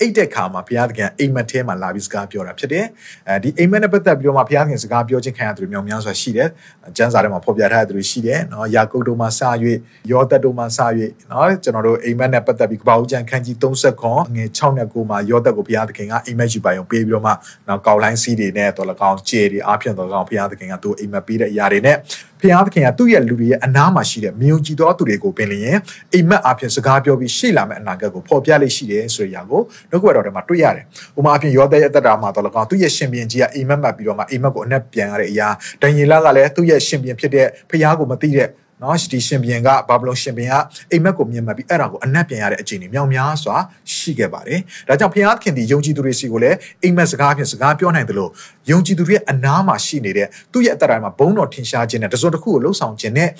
အိတ်တဲ့ခါမှာဘုရားသခင်အိမ်မက်ထဲမှာလာပြီးစကားပြောတာဖြစ်တယ်အဲဒီအိမ်မက်နဲ့ပတ်သက်ပြီးတော့မှဘုရားသခင်စကားပြောခြင်းခံရသူတွေမြောင်များစွာရှိတယ်ကျမ်းစာထဲမှာဖော်ပြထားတဲ့သူတွေရှိတယ်နော်ယာကုပ်တို့မှာစ၍ယောသက်တို့မှာစ၍နော်ကျွန်တော်တို့အိမ်မက်နဲ့ပတ်သက်ပြီးကပ္ပဦးကျမ်းခန်းကြီး30ခွန်ငွေ6နဲ့9မှာယောသက်ကိုဘုရားသခင်ကအိမ်မက်ယူပါရုံပေးပြီးတော့မှနော်ကောက်လိုင်းစီးတွေနဲ့တော်လကောင်ကျေတွေအားဖြင့်တော်လကောင်ဘုရားသခင်ကသူ့အိမ်မက်ပေးတဲ့အရာတွေနဲ့ ဖျားသခင်ကသူ့ရဲ့လူတွေရဲ့အနားမှာရှိတဲ့မြုံကြည်သောသူတွေကိုပင်လျင်အိမ်မက်အဖြစ်စကားပြောပြီးရှေ့လာမယ့်အနာဂတ်ကိုဖော်ပြလိမ့်ရှိတယ်ဆိုတဲ့အရာကိုနှုတ်ကပတ်တော်ထဲမှာတွေ့ရတယ်။ဥပမာအဖြစ်ယောသရဲ့အသက်တာမှာတော့လကောင်သူ့ရဲ့ရှင်ပြန်ကြီးကအိမ်မက်မှတ်ပြီးတော့မှအိမ်မက်ကိုအနက်ပြန်ရတဲ့အရာဒန်ယေလကလည်းသူ့ရဲ့ရှင်ပြန်ဖြစ်တဲ့ဖျားကိုမသိတဲ့ နော်ဒီရှင်ဘီယံကဘာဘလုံရှင်ဘီယံကအိမ်မက်ကိုမြင်မှတ်ပြီးအဲ့ဒါကိုအနက်ပြန်ရတဲ့အချိန်တွေမြောင်များစွာရှိခဲ့ပါတယ်ဒါကြောင့်ဘုရားသခင်ဒီယုံကြည်သူတွေစီကိုလည်းအိမ်မက်စကားဖြင့်စကားပြောနိုင်တယ်လို့ယုံကြည်သူတွေရဲ့အနားမှာရှိနေတဲ့သူ့ရဲ့အသက်တာမှာဘုန်းတော်ထင်ရှားခြင်းနဲ့တစုံတစ်ခုကိုလှုပ်ဆောင်ခြင်းနဲ့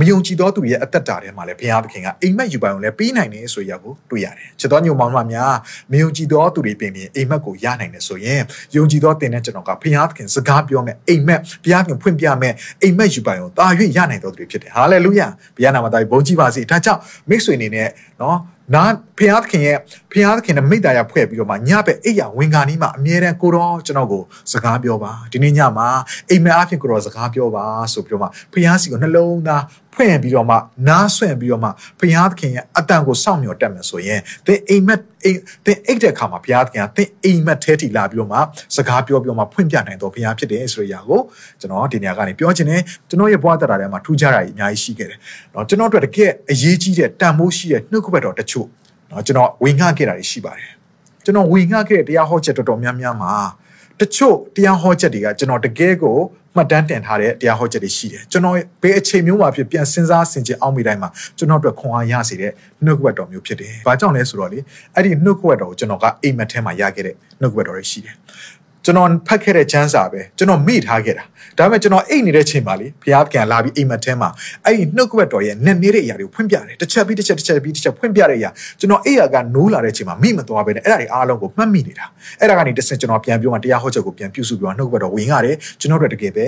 မယုံကြည်သောသူတွေရဲ့အသက်တာထဲမှာလည်းဘုရားသခင်ကအိမ်မက်ယူပိုင်ကိုလည်းပေးနိုင်တယ်ဆိုရကိုတွေ့ရတယ်။ချစ်တော်ညုံမောင်နှမများမယုံကြည်သောသူတွေပြင်ပြင်အိမ်မက်ကိုရနိုင်တယ်ဆိုရင်ယုံကြည်သောတင်တဲ့ကျွန်တော်ကဘုရားသခင်စကားပြောမယ်အိမ်မက်ဘုရားသခင်ဖွင့်ပြမယ်အိမ်မက်ယူပိုင်ကိုတာ၍ရနိုင်သောသူတွေဖြစ်တယ်။ဟာလေလုယာ။ဘုရားနာမတော်ဘုန်းကြီးပါစေ။ဒါကြောင့်မိတ်ဆွေအနေနဲ့နော်နာဖျားသခင်ရဲ့ဖျားသခင်နဲ့မိတ္တရာဖွဲ့ပြီးတော့မှညဘက်အိယာဝင်ကာနီးမှာအမြဲတမ်းကိုတော့ကျွန်တော်ကိုစကားပြောပါဒီနေ့ညမှာအိမ်မက်အဖြစ်ကိုတော့စကားပြောပါဆိုပြီးတော့မှဖျားစီကိုနှလုံးသား ဖွင့်ပြီးတော့မှနားဆွင့်ပြီးတော့မှဖျားသခင်ရဲ့အတန်ကိုစောင့်မျှော်တက်မယ်ဆိုရင်သင်အိမ်မက်အိမ်သင်အိတ်တဲ့အခါမှာဖျားသခင်ကသင်အိမ်မက်ထဲထိလာပြီးတော့မှစကားပြောပြီးတော့မှဖွင့်ပြနိုင်တော့ဖျားဖြစ်တယ်ဆိုတဲ့အရာကိုကျွန်တော်ဒီနေရာကနေပြောချင်တယ်ကျွန်တော်ရဲ့ဘဝတရားထဲမှာထူးခြားတာကြီးအများကြီးရှိခဲ့တယ်เนาะကျွန်တော်တို့တကယ်အရေးကြီးတဲ့တန်ဖိုးရှိတဲ့နှုတ်ကပတ်တော်တချို့เนาะကျွန်တော်ဝင်ငှခဲ့တာတွေရှိပါတယ်ကျွန်တော်ဝင်ငှခဲ့တဲ့တရားဟောချက်တော်တော်များများမှာတချို့တရားဟောချက်တွေကကျွန်တော်တကယ်ကို မှတ်တမ်းတင်ထားတဲ့တရားဟောချက်တွေရှိတယ်ကျွန်တော်ဘယ်အချိန်မျိုးမှာဖြစ်ပြန်စဉ်းစားဆင်ခြင်အောင်မိတိုင်းမှာကျွန်တော်အတွက်ခွန်အားရစေတဲ့နှုတ်ကပတ်တော်မျိုးဖြစ်တယ်။ဘာကြောင့်လဲဆိုတော့လေအဲ့ဒီနှုတ်ကပတ်တော်ကိုကျွန်တော်ကအိမ်မက်ထဲမှာရခဲ့တဲ့နှုတ်ကပတ်တော်တွေရှိတယ်။ ကျွန်တော်ဖတ်ခဲ့တဲ့ချမ်းစာပဲကျွန်တော်မေ့ထားခဲ့တာဒါပေမဲ့ကျွန်တော်အိတ်နေတဲ့ချိန်မှာလေဘုရားကလာပြီးအိမ်မက်ထဲမှာအဲ့ဒီနှုတ်ကပတ်တော်ရဲ့နဲ့နေတဲ့အရာတွေကိုဖွင့်ပြတယ်တစ်ချက်ပြီးတစ်ချက်တစ်ချက်ပြီးတစ်ချက်ဖွင့်ပြတဲ့အရာကျွန်တော်အိတ်ရကနိုးလာတဲ့ချိန်မှာမိမသွားပဲနဲ့အဲ့ဒါတွေအားလုံးကိုမှတ်မိနေတာအဲ့ဒါကနေတစ်ဆင့်ကျွန်တော်ပြန်ပြောမှတရားဟောချက်ကိုပြန်ပြုစုပြီးတော့နှုတ်ကပတ်တော်ဝင်ရတယ်ကျွန်တော်တို့တကယ်ပဲ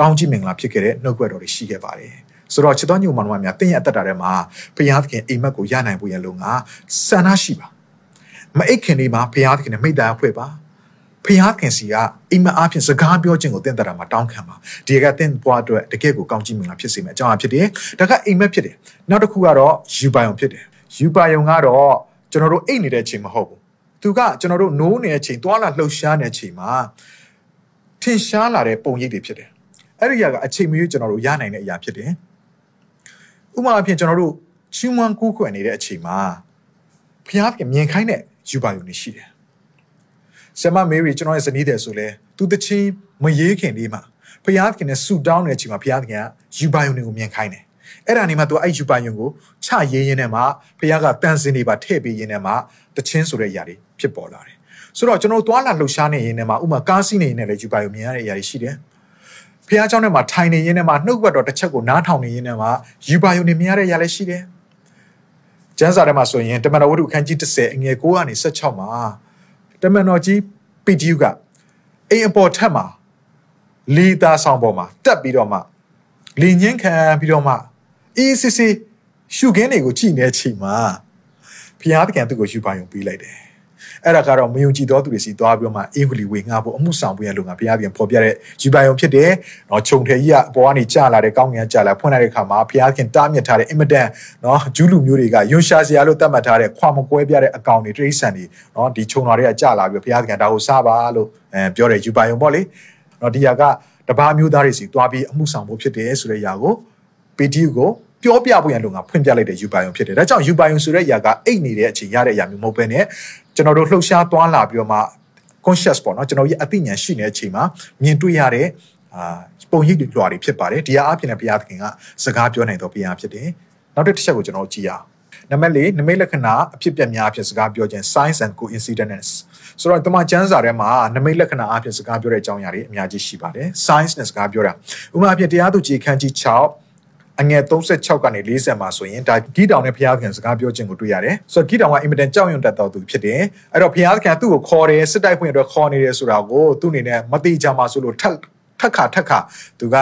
ကောင်းချီးမင်္ဂလာဖြစ်ခဲ့တဲ့နှုတ်ကပတ်တော်တွေရှိခဲ့ပါတယ်ဆိုတော့ချစ်တော်ညုံမောင်တို့များတင်းရဲ့အသက်တာထဲမှာဘုရားသခင်အိမ်မက်ကိုရနိုင်ဖို့ရလို့ငါစံနာရှိပါမအိတ်ခင်လေးမှာဘုရားသခင်နဲ့မိသားဖွဲ့ပါ ဖျားခင်စီကအိမ်မအားဖြင့်စကားပြောခြင်းကိုတင့်တရာမှာတောင်းခံပါဒီကတင့်ဘွားအတွက်တကယ်ကိုကောင်းကြီးမင်္ဂလာဖြစ်စေမယ်အကြောင်းအဖြစ်တယ်ဒါကအိမ်မက်ဖြစ်တယ်နောက်တစ်ခုကတော့ယူပါယုံဖြစ်တယ်ယူပါယုံကတော့ကျွန်တော်တို့အိတ်နေတဲ့အချိန်မဟုတ်ဘူးသူကကျွန်တော်တို့နိုးနေတဲ့အချိန်တွာလာလှုပ်ရှားနေတဲ့အချိန်မှာထင်ရှားလာတဲ့ပုံရိပ်တွေဖြစ်တယ်အဲ့ဒီအရာကအချိန်မရွေးကျွန်တော်တို့ရနိုင်တဲ့အရာဖြစ်တယ်ဥပမာအဖြစ်ကျွန်တော်တို့ချီးမွမ်းကူးကွယ်နေတဲ့အချိန်မှာဖျားပြင်မြင်ခိုင်းတဲ့ယူပါယုံတွေရှိတယ် ဆရာမမေရီကျွန်တော်ရဲ့ဇနီးတဲ့ဆိုလဲသူတချင်းမရေးခင်လေးမှာဖျားသခင်နဲ့ဆူတောင်းတဲ့အချိန်မှာဖျားသခင်ကယူပါယုံတွေကိုမြင်ခိုင်းတယ်အဲ့ဒါနေမှသူအဲ့ယူပါယုံကိုချရေးရင်းနဲ့မှဖျားကတန်စင်တွေပါထည့်ပေးရင်းနဲ့မှတချင်းဆိုတဲ့အရာတွေဖြစ်ပေါ်လာတယ်ဆိုတော့ကျွန်တော်သွားလာလှုပ်ရှားနေရင်းနဲ့မှဥမာကားစီးနေရင်းနဲ့လည်းယူပါယုံမြင်ရတဲ့အရာတွေရှိတယ်ဖះเจ้าနဲ့မှာထိုင်နေရင်းနဲ့မှာနှုတ်ဘတ်တော်တစ်ချက်ကိုနားထောင်နေရင်းနဲ့မှာယူပါယုံနေမြင်ရတဲ့အရာလည်းရှိတယ်ကျမ်းစာထဲမှာဆိုရင်တမန်တော်ဝတ္ထုခန်းကြီး30အငယ်9ကနေ16မှာ တမန်တော်ကြီး PTU ကအိမ်အပေါ်ထက်မှာလီတာဆောင်ပေါ်မှာတက်ပြီးတော့မှလင်းငင်းခံပြီးတော့မှ ECC ရှုခင်းတွေကိုကြည်နေချိန်မှာဘုရားသခင်သူ့ကိုယူပါယုံပေးလိုက်တယ် အဲ့ဒါကတော့မယုံကြည်သောသူတွေစီသွားပြီးတော့မှအင်္ဂလိပ်ဝေငှဖို့အမှုဆောင်ပေးရလို့ငါဘုရားပြန်ဖော်ပြတဲ့ယူပါယုံဖြစ်တယ်။နော်ခြုံထဲကြီးကအပေါ်ကနေကျလာတဲ့ကောင်းငင်ကျလာဖွင့်လိုက်တဲ့အခါမှာဘုရားခင်တားမြစ်ထားတဲ့အင်မတန်နော်ဂျူးလူမျိုးတွေကယွန်ရှာစရာလို့သတ်မှတ်ထားတဲ့ခွာမကွဲပြတဲ့အကောင်တွေတိရစ္ဆာန်တွေနော်ဒီခြုံတော်တွေကကျလာပြီးဘုရားခင်ဒါကိုစားပါလို့အဲပြောတဲ့ယူပါယုံပေါ့လေ။နော်ဒီဟာကတပါးမျိုးသားတွေစီသွားပြီးအမှုဆောင်ဖို့ဖြစ်တယ်ဆိုတဲ့အရာကို PTU ကို ပြောပြဖို့ရန်လို့ငါဖွင့်ပြလိုက်တဲ့ယူပါယုံဖြစ်တယ်။ဒါကြောင့်ယူပါယုံဆိုတဲ့အရာကအိတ်နေတဲ့အချိန်ရတဲ့အရာမျိုးမဟုတ်ဘဲနဲ့ကျွန်တော်တို့လှုပ်ရှားသွားလာပြီးတော့မှ conscious ပေါ့နော်ကျွန်တော်ရဲ့အသိဉာဏ်ရှိနေတဲ့အချိန်မှာမြင်တွေ့ရတဲ့အာပုံရိပ်တွေလွှာတွေဖြစ်ပါတယ်ဒီအားအဖြစ်နဲ့ဘုရားသခင်ကစကားပြောနိုင်တော့ဘုရားဖြစ်တယ်နောက်တစ်ချက်ကိုကျွန်တော်ကြည့်ရအောင်နံပါတ်၄နမိတ်လက္ခဏာအဖြစ်ပြက်များအဖြစ်စကားပြောခြင်း signs and coincidence ဆိုတော့တမန်ကျမ်းစာထဲမှာနမိတ်လက္ခဏာအဖြစ်စကားပြောတဲ့အကြောင်းအရာတွေအများကြီးရှိပါတယ် signs နဲ့စကားပြောတာဥပမာအဖြစ်တရားသူကြီးခန်းကြီး6 အငယ်36ကနေ40မှာဆိုရင်ဒါဂီတောင်နဲ့ဘုရားသခင်စကားပြောခြင်းကိုတွေ့ရတယ်။ဆိုတော့ဂီတောင်ကအင်မတန်ကြောက်ရွံ့တတ်တော်သူဖြစ်တယ်။အဲ့တော့ဘုရားသခင်သူ့ကိုခေါ်တယ်စစ်တိုက်ဖွင့်အတွက်ခေါ်နေတယ်ဆိုတာကိုသူ့အနေနဲ့မသိကြမှာဆိုလို့ထက်ထက်ခါထက်ခါသူက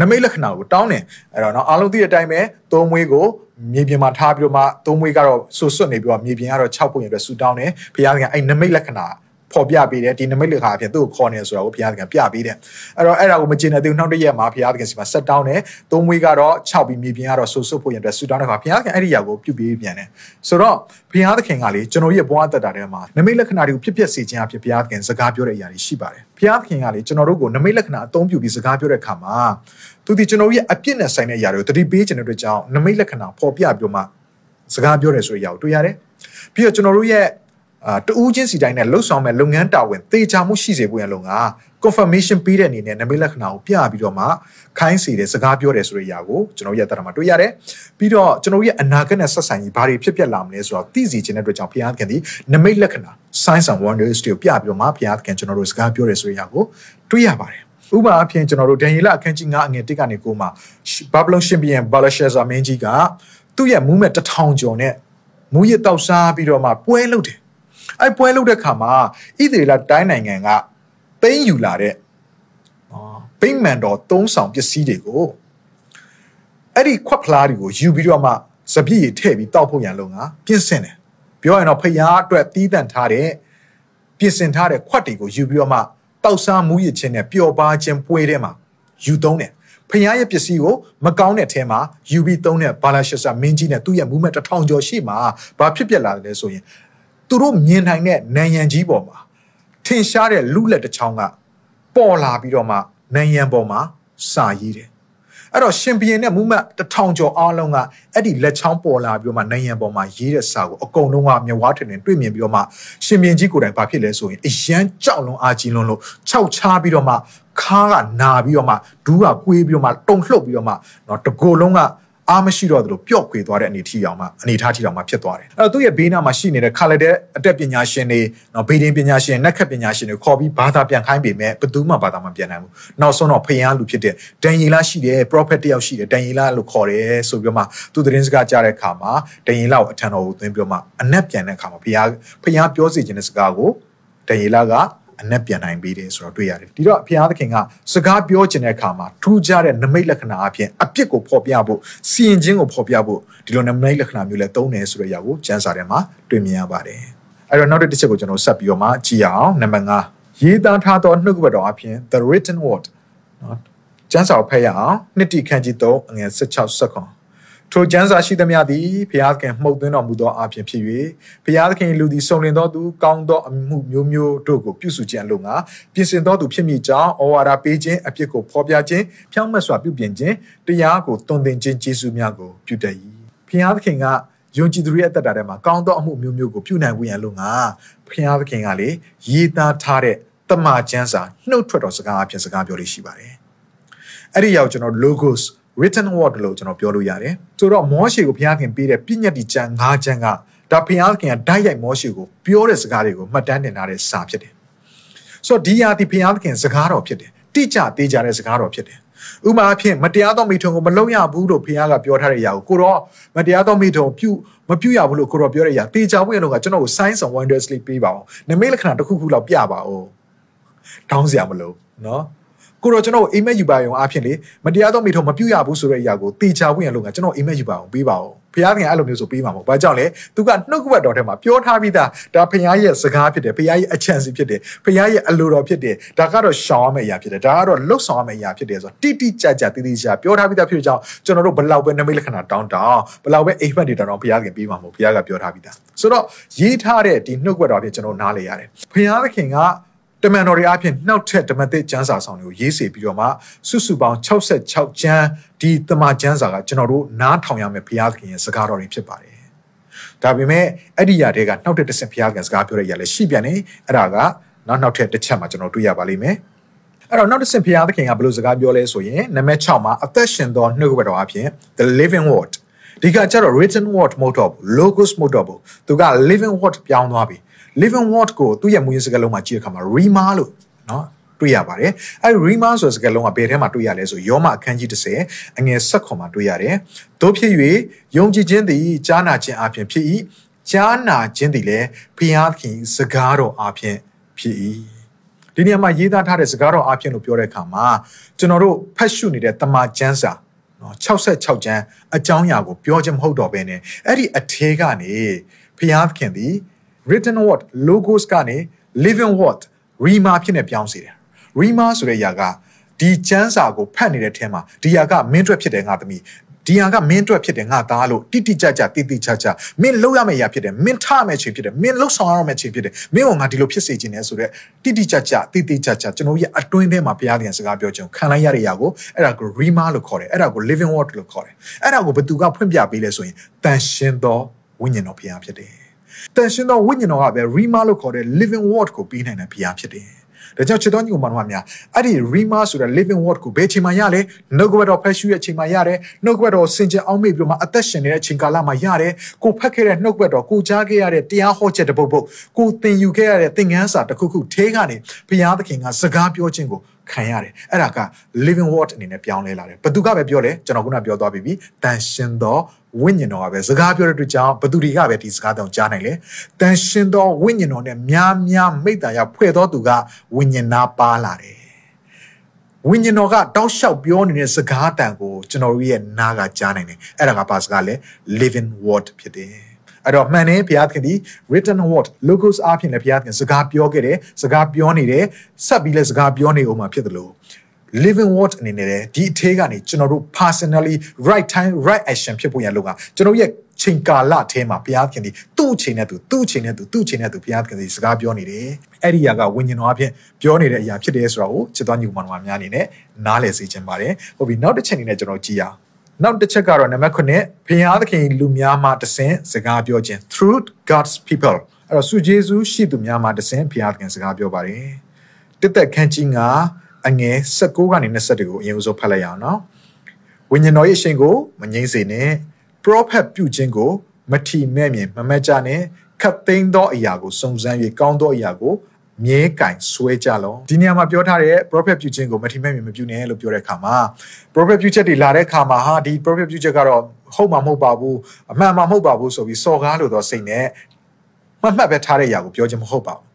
နမိတ်လက္ခဏာကိုတောင်းတယ်အဲ့တော့နော်အားလုံးသိတဲ့အတိုင်းပဲသုံးမွေးကိုမြေပြင်မှာထားပြီးတော့မှသုံးမွေးကတော့ဆွဆွနေပြီးတော့မြေပြင်ကတော့6ပုံရအတွက်ဆူတောင်းတယ်ဘုရားသခင်အဲ့နမိတ်လက္ခဏာ ဖော်ပြပေးတယ်ဒီနမိတ်လက္ခဏာအဖြစ်သူ့ကိုခေါ်နေဆိုတာကိုဘုရားသခင်ပြပေးတယ်အဲ့တော့အဲ့ဒါကိုမကျင်တဲ့သူနောက်တစ်ရက်မှာဘုရားသခင်စီမှာဆက်တောင်းတယ်သုံးမွေးကတော့6ပြီးမြေပြင်ကတော့ဆူဆွဖို့ရတဲ့ဆူတောင်းတဲ့ခါဘုရားသခင်အဲ့ဒီຢာကိုပြုပေးပြန်တယ်ဆိုတော့ဘုရားသခင်ကလေကျွန်တော်ရဲ့ဘဝတက်တာထဲမှာနမိတ်လက္ခဏာတွေကိုဖြစ်ဖြစ်စေခြင်းအဖြစ်ဘုရားသခင်စကားပြောတဲ့အရာတွေရှိပါတယ်ဘုရားသခင်ကလေကျွန်တော်တို့ကိုနမိတ်လက္ခဏာအသုံးပြုပြီးစကားပြောတဲ့အခါမှာသူဒီကျွန်တော်ရဲ့အပြစ်နဲ့ဆိုင်တဲ့အရာတွေကိုတတိပေးခြင်းတဲ့အတွက်ကြောင့်နမိတ်လက္ခဏာပေါ်ပြပြီးတော့မှစကားပြောတယ်ဆိုတဲ့အရာကိုတွေ့ရတယ်ပြီးတော့ကျွန်တော်တို့ရဲ့ အာတူးချင်းစီတိုင်းနဲ့လှုပ်ဆောင်မဲ့လုပ်ငန်းတာဝန်သေချာမှုရှိစေဖို့ရလုံက confirmation ပေးတဲ့အနေနဲ့နမိတ်လက္ခဏာကိုပြပြီးတော့မှခိုင်းစီတဲ့စကားပြောတယ်ဆိုတဲ့အရာကိုကျွန်တော်ရတဲ့မှာတွေ့ရတယ်ပြီးတော့ကျွန်တော်ရဲ့အနာဂတ်နဲ့ဆက်ဆိုင်ရေးဘာတွေဖြစ်ပျက်လာမလဲဆိုတော့သိစီခြင်းတဲ့အတွက်ကြောင့်ဘုရားသခင်ဒီနမိတ်လက္ခဏာ signs and wonders တွေကိုပြပြီးတော့မှဘုရားသခင်ကျွန်တော်တို့စကားပြောတယ်ဆိုတဲ့အရာကိုတွေ့ရပါတယ်ဥပမာအဖြစ်ကျွန်တော်တို့ဒန်ယေလအခန်းကြီး9အငယ်1ကနေ9မှာဘာဘလုန်ရှင်ဘီယံဘာလရှေဇာမင်းကြီးကသူ့ရဲ့မူးမဲ့တထောင်ကျော်နဲ့မူးရတောက်စားပြီးတော့မှပွဲလုပ်တယ် အဲပွဲလုပ်တဲ့ခါမှာဣသရေလတိုင်းနိုင်ငံကသိမ်းယူလာတဲ့ဗိမ္မာန်တော်သုံးဆောင်ပစ္စည်းတွေကိုအဲ့ဒီခွက်ဖလားတွေကိုယူပြီးတော့မှစပြည့်ရထည့်ပြီးတောက်ဖို့ရန်လုံကပြင်ဆင်တယ်ပြောရင်တော့ဖျားအတွက်တီးတန့်ထားတဲ့ပြင်ဆင်ထားတဲ့ခွက်တွေကိုယူပြီးတော့မှတောက်စားမူရခြင်းနဲ့ပျော်ပါခြင်းပွဲထဲမှာယူသုံးတယ်ဖျားရဲ့ပစ္စည်းကိုမကောင်းတဲ့ထဲမှာယူပြီးသုံးတဲ့ဘာလာရှက်ဆာမင်းကြီးနဲ့သူ့ရဲ့မူးမက်တစ်ထောင်ကျော်ရှိမှာဘာဖြစ်ပျက်လာတယ်ဆိုရင် သူတို့မြင်နိုင်တဲ့နံရံကြီးပေါ်မှာထင်ရှားတဲ့လူလက်တစ်ချောင်းကပေါ်လာပြီးတော့မှနံရံပေါ်မှာစာရေးတယ်အဲ့တော့ရှင်ဘီရင်နဲ့မူမတ်တထောင်ကျော်အားလုံးကအဲ့ဒီလက်ချောင်းပေါ်လာပြီးတော့မှနိုင်ရန်ပေါ်မှာရေးတဲ့စာကိုအကုန်လုံးကမြဝါထင်ထင်တွေ့မြင်ပြီးတော့မှရှင်ဘီရင်ကြီးကိုယ်တိုင်ဘာဖြစ်လဲဆိုရင်အရန်ကြောက်လွန်အာကြီးလွန်လို့ခြောက်ချပြီးတော့မှခါးကနာပြီးတော့မှဒူးကကွေးပြီးတော့မှတုံလှုပ်ပြီးတော့မှနော်တကိုယ်လုံးက အားမရှိတော့သလိုပျော့ခွေသွားတဲ့အနေထီအောင်မှအနေထားထီအောင်မှဖြစ်သွားတယ်အဲ့တော့သူ့ရဲ့ဘေးနားမှာရှိနေတဲ့ခါလက်တဲ့အတက်ပညာရှင်တွေနော်ဘေးဒင်းပညာရှင်နက်ခတ်ပညာရှင်တွေခေါ်ပြီးဘာသာပြန်ခိုင်းပေမဲ့ဘယ်သူမှဘာသာမပြန်နိုင်ဘူးနောက်ဆုံးတော့ဖျားလူဖြစ်တဲ့ဒန်ယေလရှိတယ် prophet တယောက်ရှိတယ်ဒန်ယေလလို့ခေါ်တယ်ဆိုပြီးတော့မှသူသတင်းစကားကြားတဲ့အခါမှာဒန်ယေလကိုအထံတော်ကိုသွင်းပြီးတော့မှအနက်ပြန်တဲ့အခါမှာဖျားဖျားပြောစီခြင်းတဲ့စကားကိုဒန်ယေလက အနက်ပြန်နိုင်ပေးတယ်ဆိုတော့တွေ့ရတယ်ဒီတော့ဘုရားသခင်ကစကားပြောခြင်းတဲ့အခါမှာထူးခြားတဲ့နမိတ်လက္ခဏာအပြင်အပြစ်ကိုဖော်ပြဖို့စီရင်ခြင်းကိုဖော်ပြဖို့ဒီလိုနမိတ်လက္ခဏာမျိုးလဲသုံးတယ်ဆိုတဲ့အရာကိုကျမ်းစာထဲမှာတွေ့မြင်ရပါတယ်အဲ့တော့နောက်တစ်ချက်ကိုကျွန်တော်ဆက်ပြီးတော့မှကြည့်ရအောင်နံပါတ်5ရေးသားထားသောနှုတ်ကပတ်တော်အပြင် the written word နော်ကျမ်းစာကိုဖတ်ရအောင်နှစ်တိခန်းကြီး3အငယ်16 second ထိုကျမ်းစာရှိသမျှသည်ဘုရားသခင်မှုတ်သွင်းတော်မူသောအဖြစ်ဖြစ်၍ဘုရားသခင်လူသည်စုံလင်သောသူကောင်းသောအမှုမျိုးမျိုးတို့ကိုပြုစုခြင်းအလို့ငါပြင်ဆင်သောသူဖြစ်မိကြောင်းဩဝါဒပေးခြင်းအဖြစ်ကိုဖော်ပြခြင်းဖြောင့်မတ်စွာပြုပြင်ခြင်းတရားကိုတုံသင်ခြင်းကျေးဇူးများကိုပြုတတ်၏ဘုရားသခင်ကယုံကြည်သူရဲ့အသက်တာထဲမှာကောင်းသောအမှုမျိုးမျိုးကိုပြုနိုင်ဝင်ရလို့ငါဘုရားသခင်ကလေရေးသားထားတဲ့တမန်ကျမ်းစာနှုတ်ထွက်တော်စကားအဖြစ်စကားပြောလို့ရှိပါတယ်အဲ့ဒီရောက်ကျွန်တော် logos written word လို့ကျွန်တော်ပြောလို့ရတယ်ဆိုတော့မောရှေကိုဘုရားခင်ပေးတဲ့ပြည့်ညတ်ဒီကျမ်း၅ကျမ်းကဒါဘုရားခင်ကဓာတ်ရိုက်မောရှေကိုပြောတဲ့စကားတွေကိုမှတ်တမ်းတင်ထားတဲ့စာဖြစ်တယ်ဆိုတော့ဒီဟာဒီဘုရားခင်စကားတော်ဖြစ်တယ်တိကျသေးကြတဲ့စကားတော်ဖြစ်တယ်ဥမာအဖြစ်မတရားသောမိထုံကိုမလုံရဘူးလို့ဘုရားကပြောထားတဲ့အရာကိုကိုတော့မတရားသောမိထုံပြုမပြုရဘူးလို့ကိုတော့ပြောတဲ့အရာတေချာဖို့ရလို့ကကျွန်တော်ကို signs and wonders လေးပေးပါအောင်နမိတ်လက္ခဏာတစ်ခုခုလောက်ပြပါဦးတောင်းစရာမလိုနော် ကိုတော့ကျွန်တော်အိမ်မက်ယူပါရုံအဖြစ်လေမတရားသောမိထုံမပြုတ်ရဘူးဆိုတဲ့အရာကိုတေချာဝင်ရလို့ကကျွန်တော်အိမ်မက်ယူပါအောင်ပေးပါအောင်ဘုရားခင်အဲ့လိုမျိုးဆိုပေးမှာမဟုတ်ဘာကြောင့်လဲသူကနှုတ်ကပတ်တော်ထဲမှာပြောထားပြီးသားဒါဘုရားရဲ့စကားဖြစ်တယ်ဘုရားရဲ့အချမ်းစီဖြစ်တယ်ဘုရားရဲ့အလိုတော်ဖြစ်တယ်ဒါကတော့ရှောင်ရမယ့်အရာဖြစ်တယ်ဒါကတော့လှုပ်ဆောင်ရမယ့်အရာဖြစ်တယ်ဆိုတော့တိတိကျကျတည်တည်ကျပြောထားပြီးသားဖြစ်ကြောင်းကျွန်တော်တို့ဘလောက်ပဲနမိတ်လက္ခဏာတောင်းတောင်းဘလောက်ပဲအိမ်မက်တွေတောင်းတောင်းဘုရားခင်ပေးမှာမဟုတ်ဘုရားကပြောထားပြီးသားဆိုတော့ရေးထားတဲ့ဒီနှုတ်ကပတ်တော်ဖြစ်ကျွန်တော်နားလေရတယ်ဘုရားခင်က တမန်တော်တွေအဖြစ်နှောက်ထက်ဓမ္မသစ်ကျမ်းစာဆောင်တွေကိုရေးစေပြီးတော့မှစုစုပေါင်း66ကျမ်းဒီတမန်ကျမ်းစာကကျွန်တော်တို့နားထောင်ရမယ့်ဘုရားသခင်ရဲ့စကားတော်တွေဖြစ်ပါတယ်။ဒါပေမဲ့အဲ့ဒီຢာတွေကနှောက်ထက်တစ်ဆင့်ဘုရားခင်စကားပြောတဲ့ຢာလည်းရှိပြန်နေအဲ့ဒါကနောက်နောက်ထက်တစ်ချက်မှကျွန်တော်တွေ့ရပါလိမ့်မယ်။အဲ့တော့နောက်တစ်ဆင့်ဘုရားသခင်ကဘယ်လိုစကားပြောလဲဆိုရင်နံပါတ်6မှာအသက်ရှင်သောနှုတ်ကပတ်တော်အဖြစ် the living word ဒီကကျတော့ written word မဟုတ်တော့ဘူး logos မဟုတ်တော့ဘူးသူက living word ပြောင်းသွားပြီ။ living word ကိုသူ့ရဲ့မူရင်းစကားလုံးမှာကြည့်တဲ့အခါမှာ rima လို့เนาะတွေ့ရပါတယ်အဲ rima ဆိုတဲ့စကားလုံးကဘယ်ထဲမှာတွေ့ရလဲဆိုယောမအခန်းကြီး30အငယ်7ခွန်မှာတွေ့ရတယ်တို့ဖြစ်၍ယုံကြည်ခြင်းသည်ကြားနာခြင်းအပြင်ဖြစ်၏ကြားနာခြင်းသည်လည်းဘုရားခင်စကားတော်အပြင်ဖြစ်၏ဒီနေရာမှာရေးသားထားတဲ့စကားတော်အပြင်လို့ပြောတဲ့အခါမှာကျွန်တော်တို့ဖတ်ရှုနေတဲ့တမန်ကျမ်းစာ နော်66ကျမ်းအကြောင်းအရာကိုပြောခြင်းမဟုတ်တော့ဘဲနဲ့အဲ့ဒီအထေးကနေဘုရားခင်သည် written word logos ကနေ living word rima ဖြစ်နေပြောင်းစေတယ် rima ဆိုတဲ့ຢာကဒီကျမ်းစာကိုဖတ်နေတဲ့ထဲမှာဒီຢာကမင်းအတွက်ဖြစ်တယ်ငါသမီး ဒီဟာကမင်းအတွက်ဖြစ်တယ်ငါသားလို့တိတိကျကျတိတိကျကျမင်းလုပ်ရမယ့်အရာဖြစ်တယ်မင်းထားမယ့်ချိန်ဖြစ်တယ်မင်းလှုပ်ဆောင်ရမယ့်ချိန်ဖြစ်တယ်မင်းကငါဒီလိုဖြစ်စေခြင်းနဲ့ဆိုတော့တိတိကျကျတိတိကျကျကျွန်တော်ရဲ့အတွင်းထဲမှာဘုရားသခင်စကားပြောခြင်းခံလိုက်ရတဲ့အရာကိုအဲ့ဒါကို rima လို့ခေါ်တယ်အဲ့ဒါကို living word လို့ခေါ်တယ်အဲ့ဒါကိုဘယ်သူကဖွင့်ပြပေးလဲဆိုရင်တန်ရှင်သောဝိညာဉ်တော်ဘုရားဖြစ်တယ်တန်ရှင်သောဝိညာဉ်တော်ကပဲ Rima လို့ခေါ်တဲ့ living word ကိုပေးနိုင်တဲ့ဘုရားဖြစ်တယ် ဒါကြောင့်ချစ်တော်ညီကိုမတော်များအဲ့ဒီ Rima ဆိုတဲ့ living word ကိုဘယ်ချိန်မှရလဲနှုတ်ကပတ်တော်ဖတ်ရှုရဲ့ချိန်မှရတယ်နှုတ်ကပတ်တော်စင်ကြယ်အောင်မေ့ပြီးမှအသက်ရှင်နေတဲ့အချိန်ကာလမှာရတယ်ကိုဖတ်ခဲ့တဲ့နှုတ်ကပတ်တော်ကိုကြားခဲ့ရတဲ့တရားဟောချက်တစ်ပုဒ်ပုဒ်ကိုသင်ယူခဲ့ရတဲ့သင်ခန်းစာတစ်ခုခုထဲကနေဘုရားသခင်ကစကားပြောခြင်းကိုခံရတယ်အဲ့ဒါက living word အနေနဲ့ပြောင်းလဲလာတယ်ဘသူကပဲပြောတယ်ကျွန်တော်ခုနပြောသွားပြီတန်ရှင်သော ဝိညာဉ်တော်ကပဲစကားပြောတဲ့အတွက်ကြောင့်ဘသူတွေကပဲဒီစကားတောင်ကြားနိုင်လေတန်ရှင်သောဝိညာဉ်တော်နဲ့များများမိတ္တရာဖွဲ့သောသူကဝိညာဉ်နာပါလာတယ်ဝိညာဉ်တော်ကတောက်လျှောက်ပြောနေတဲ့စကားတန်ကိုကျွန်တော်တို့ရဲ့နားကကြားနိုင်တယ်အဲ့ဒါကပါစကားလဲ living word ဖြစ်တယ်အဲ့တော့မှန်တယ်ဘုရားသခင်ဒီ written word logos အဖြစ်လည်းဘုရားသခင်စကားပြောခဲ့တယ်စကားပြောနေတယ်ဆက်ပြီးလည်းစကားပြောနေအောင်မှာဖြစ်တယ်လို့ living word အနေနဲ့ဒီအထဲကနေကျွန်တော်တို့ personally right time right action ဖြစ်ဖို့ရလို့ကကျွန်တော်ရဲ့ချိန်ကာလအထဲမှာဘုရားခင်ဒီသူ့အချိန်နဲ့သူသူ့အချိန်နဲ့သူသူ့အချိန်နဲ့သူဘုရားခင်ဒီစကားပြောနေတယ်အဲ့ဒီအရာကဝိညာဉ်တော်အဖြစ်ပြောနေတဲ့အရာဖြစ်တယ်ဆိုတာကိုချစ်တော်ညီမတော်များအနေနဲ့နားလည်စေချင်ပါတယ်ဟုတ်ပြီနောက်တစ်ချက်အနေနဲ့ကျွန်တော်ကြည့်ရအောင်နောက်တစ်ချက်ကတော့နံပါတ်9ဘုရားသခင်လူများမှတဆင့်စကားပြောခြင်း through God's people အဲ့တော့ဆုဂျေဇုရှိသူများမှတဆင့်ဘုရားသခင်စကားပြောပါတယ်တစ်သက်ခန်းကြီးက အငယ်16ကနေ21ကိုအရင်ဆုံးဖတ်လိုက်ရအောင်နော်ဝိညာဉ်တော်ရဲ့အရှင်ကိုမငြိမ့်စေနဲ့ prophet ပြုခြင်းကိုမထီမဲ့မြင်မမက်ကြနဲ့ခတ်သိမ်းသောအရာကိုစုံစမ်း၍ကောင်းသောအရာကိုမြဲကင်ဆွဲကြလောဒီနေရာမှာပြောထားတဲ့ prophet ပြုခြင်းကိုမထီမဲ့မြင်မပြုနဲ့လို့ပြောတဲ့အခါမှာ prophet ပြုချက်တွေလာတဲ့အခါမှာဟာဒီ prophet ပြုချက်ကတော့ဟုတ်မှာမဟုတ်ပါဘူးအမှန်မှမဟုတ်ပါဘူးဆိုပြီးစော်ကားလို့တော့စိတ်နဲ့မှတ်မှတ်ပဲထားတဲ့အရာကိုပြောခြင်းမဟုတ်ပါဘူး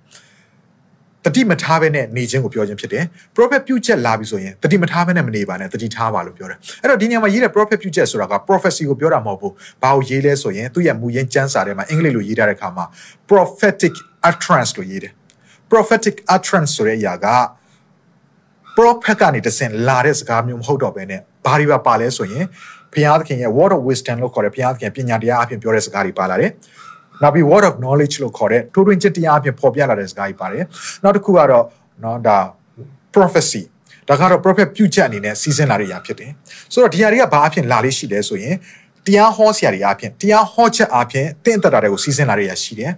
တတိမထားဘဲနဲ့နေခြင်းကိုပြောခြင်းဖြစ်တယ် prophet ပြုချက်လာပြီဆိုရင်တတိမထားဘဲနဲ့မနေပါနဲ့တတိထားပါလို့ပြောတယ်အဲ့တော့ဒီနေရာမှာရေးတဲ့ prophet ပြုချက်ဆိုတာက prophecy ကိုပြောတာမဟုတ်ဘူးဘာကိုရေးလဲဆိုရင်သူ့ရဲ့မူရင်းကျမ်းစာထဲမှာအင်္ဂလိပ်လိုရေးထားတဲ့အခါမှာ prophetic utterance လို့ရေးတယ် prophetic utterance ဆိုတဲ့အရာက prophet ကနေတဆင့်လာတဲ့စကားမျိုးမဟုတ်တော့ဘဲနဲ့ဘာတွေပါပါလဲဆိုရင်ဘုရားသခင်ရဲ့ word of wisdom လို့ခေါ်တဲ့ဘုရားသခင်ပညာတရားအပြင်ပြောတဲ့စကားတွေပါလာတယ် နောက်ပြီး word of knowledge လို့ခေါ်တဲ့ထိုးထွင်းချက်တရားအဖြစ်ပေါ်ပြလာတဲ့စကားကြီးပါတယ်နောက်တစ်ခုကတော့နော်ဒါ prophecy ဒါကတော့ prophet ပြုချက်အနေနဲ့စီစဉ်လာတဲ့အရာဖြစ်တယ်ဆိုတော့ဒီဟာတွေကဘာအဖြစ်လာလေးရှိလဲဆိုရင်တရားဟောဆရာတွေအဖြစ်တရားဟောချက်အဖြစ်တင့်တက်တာတွေကိုစီစဉ်လာတဲ့အရာရှိတယ်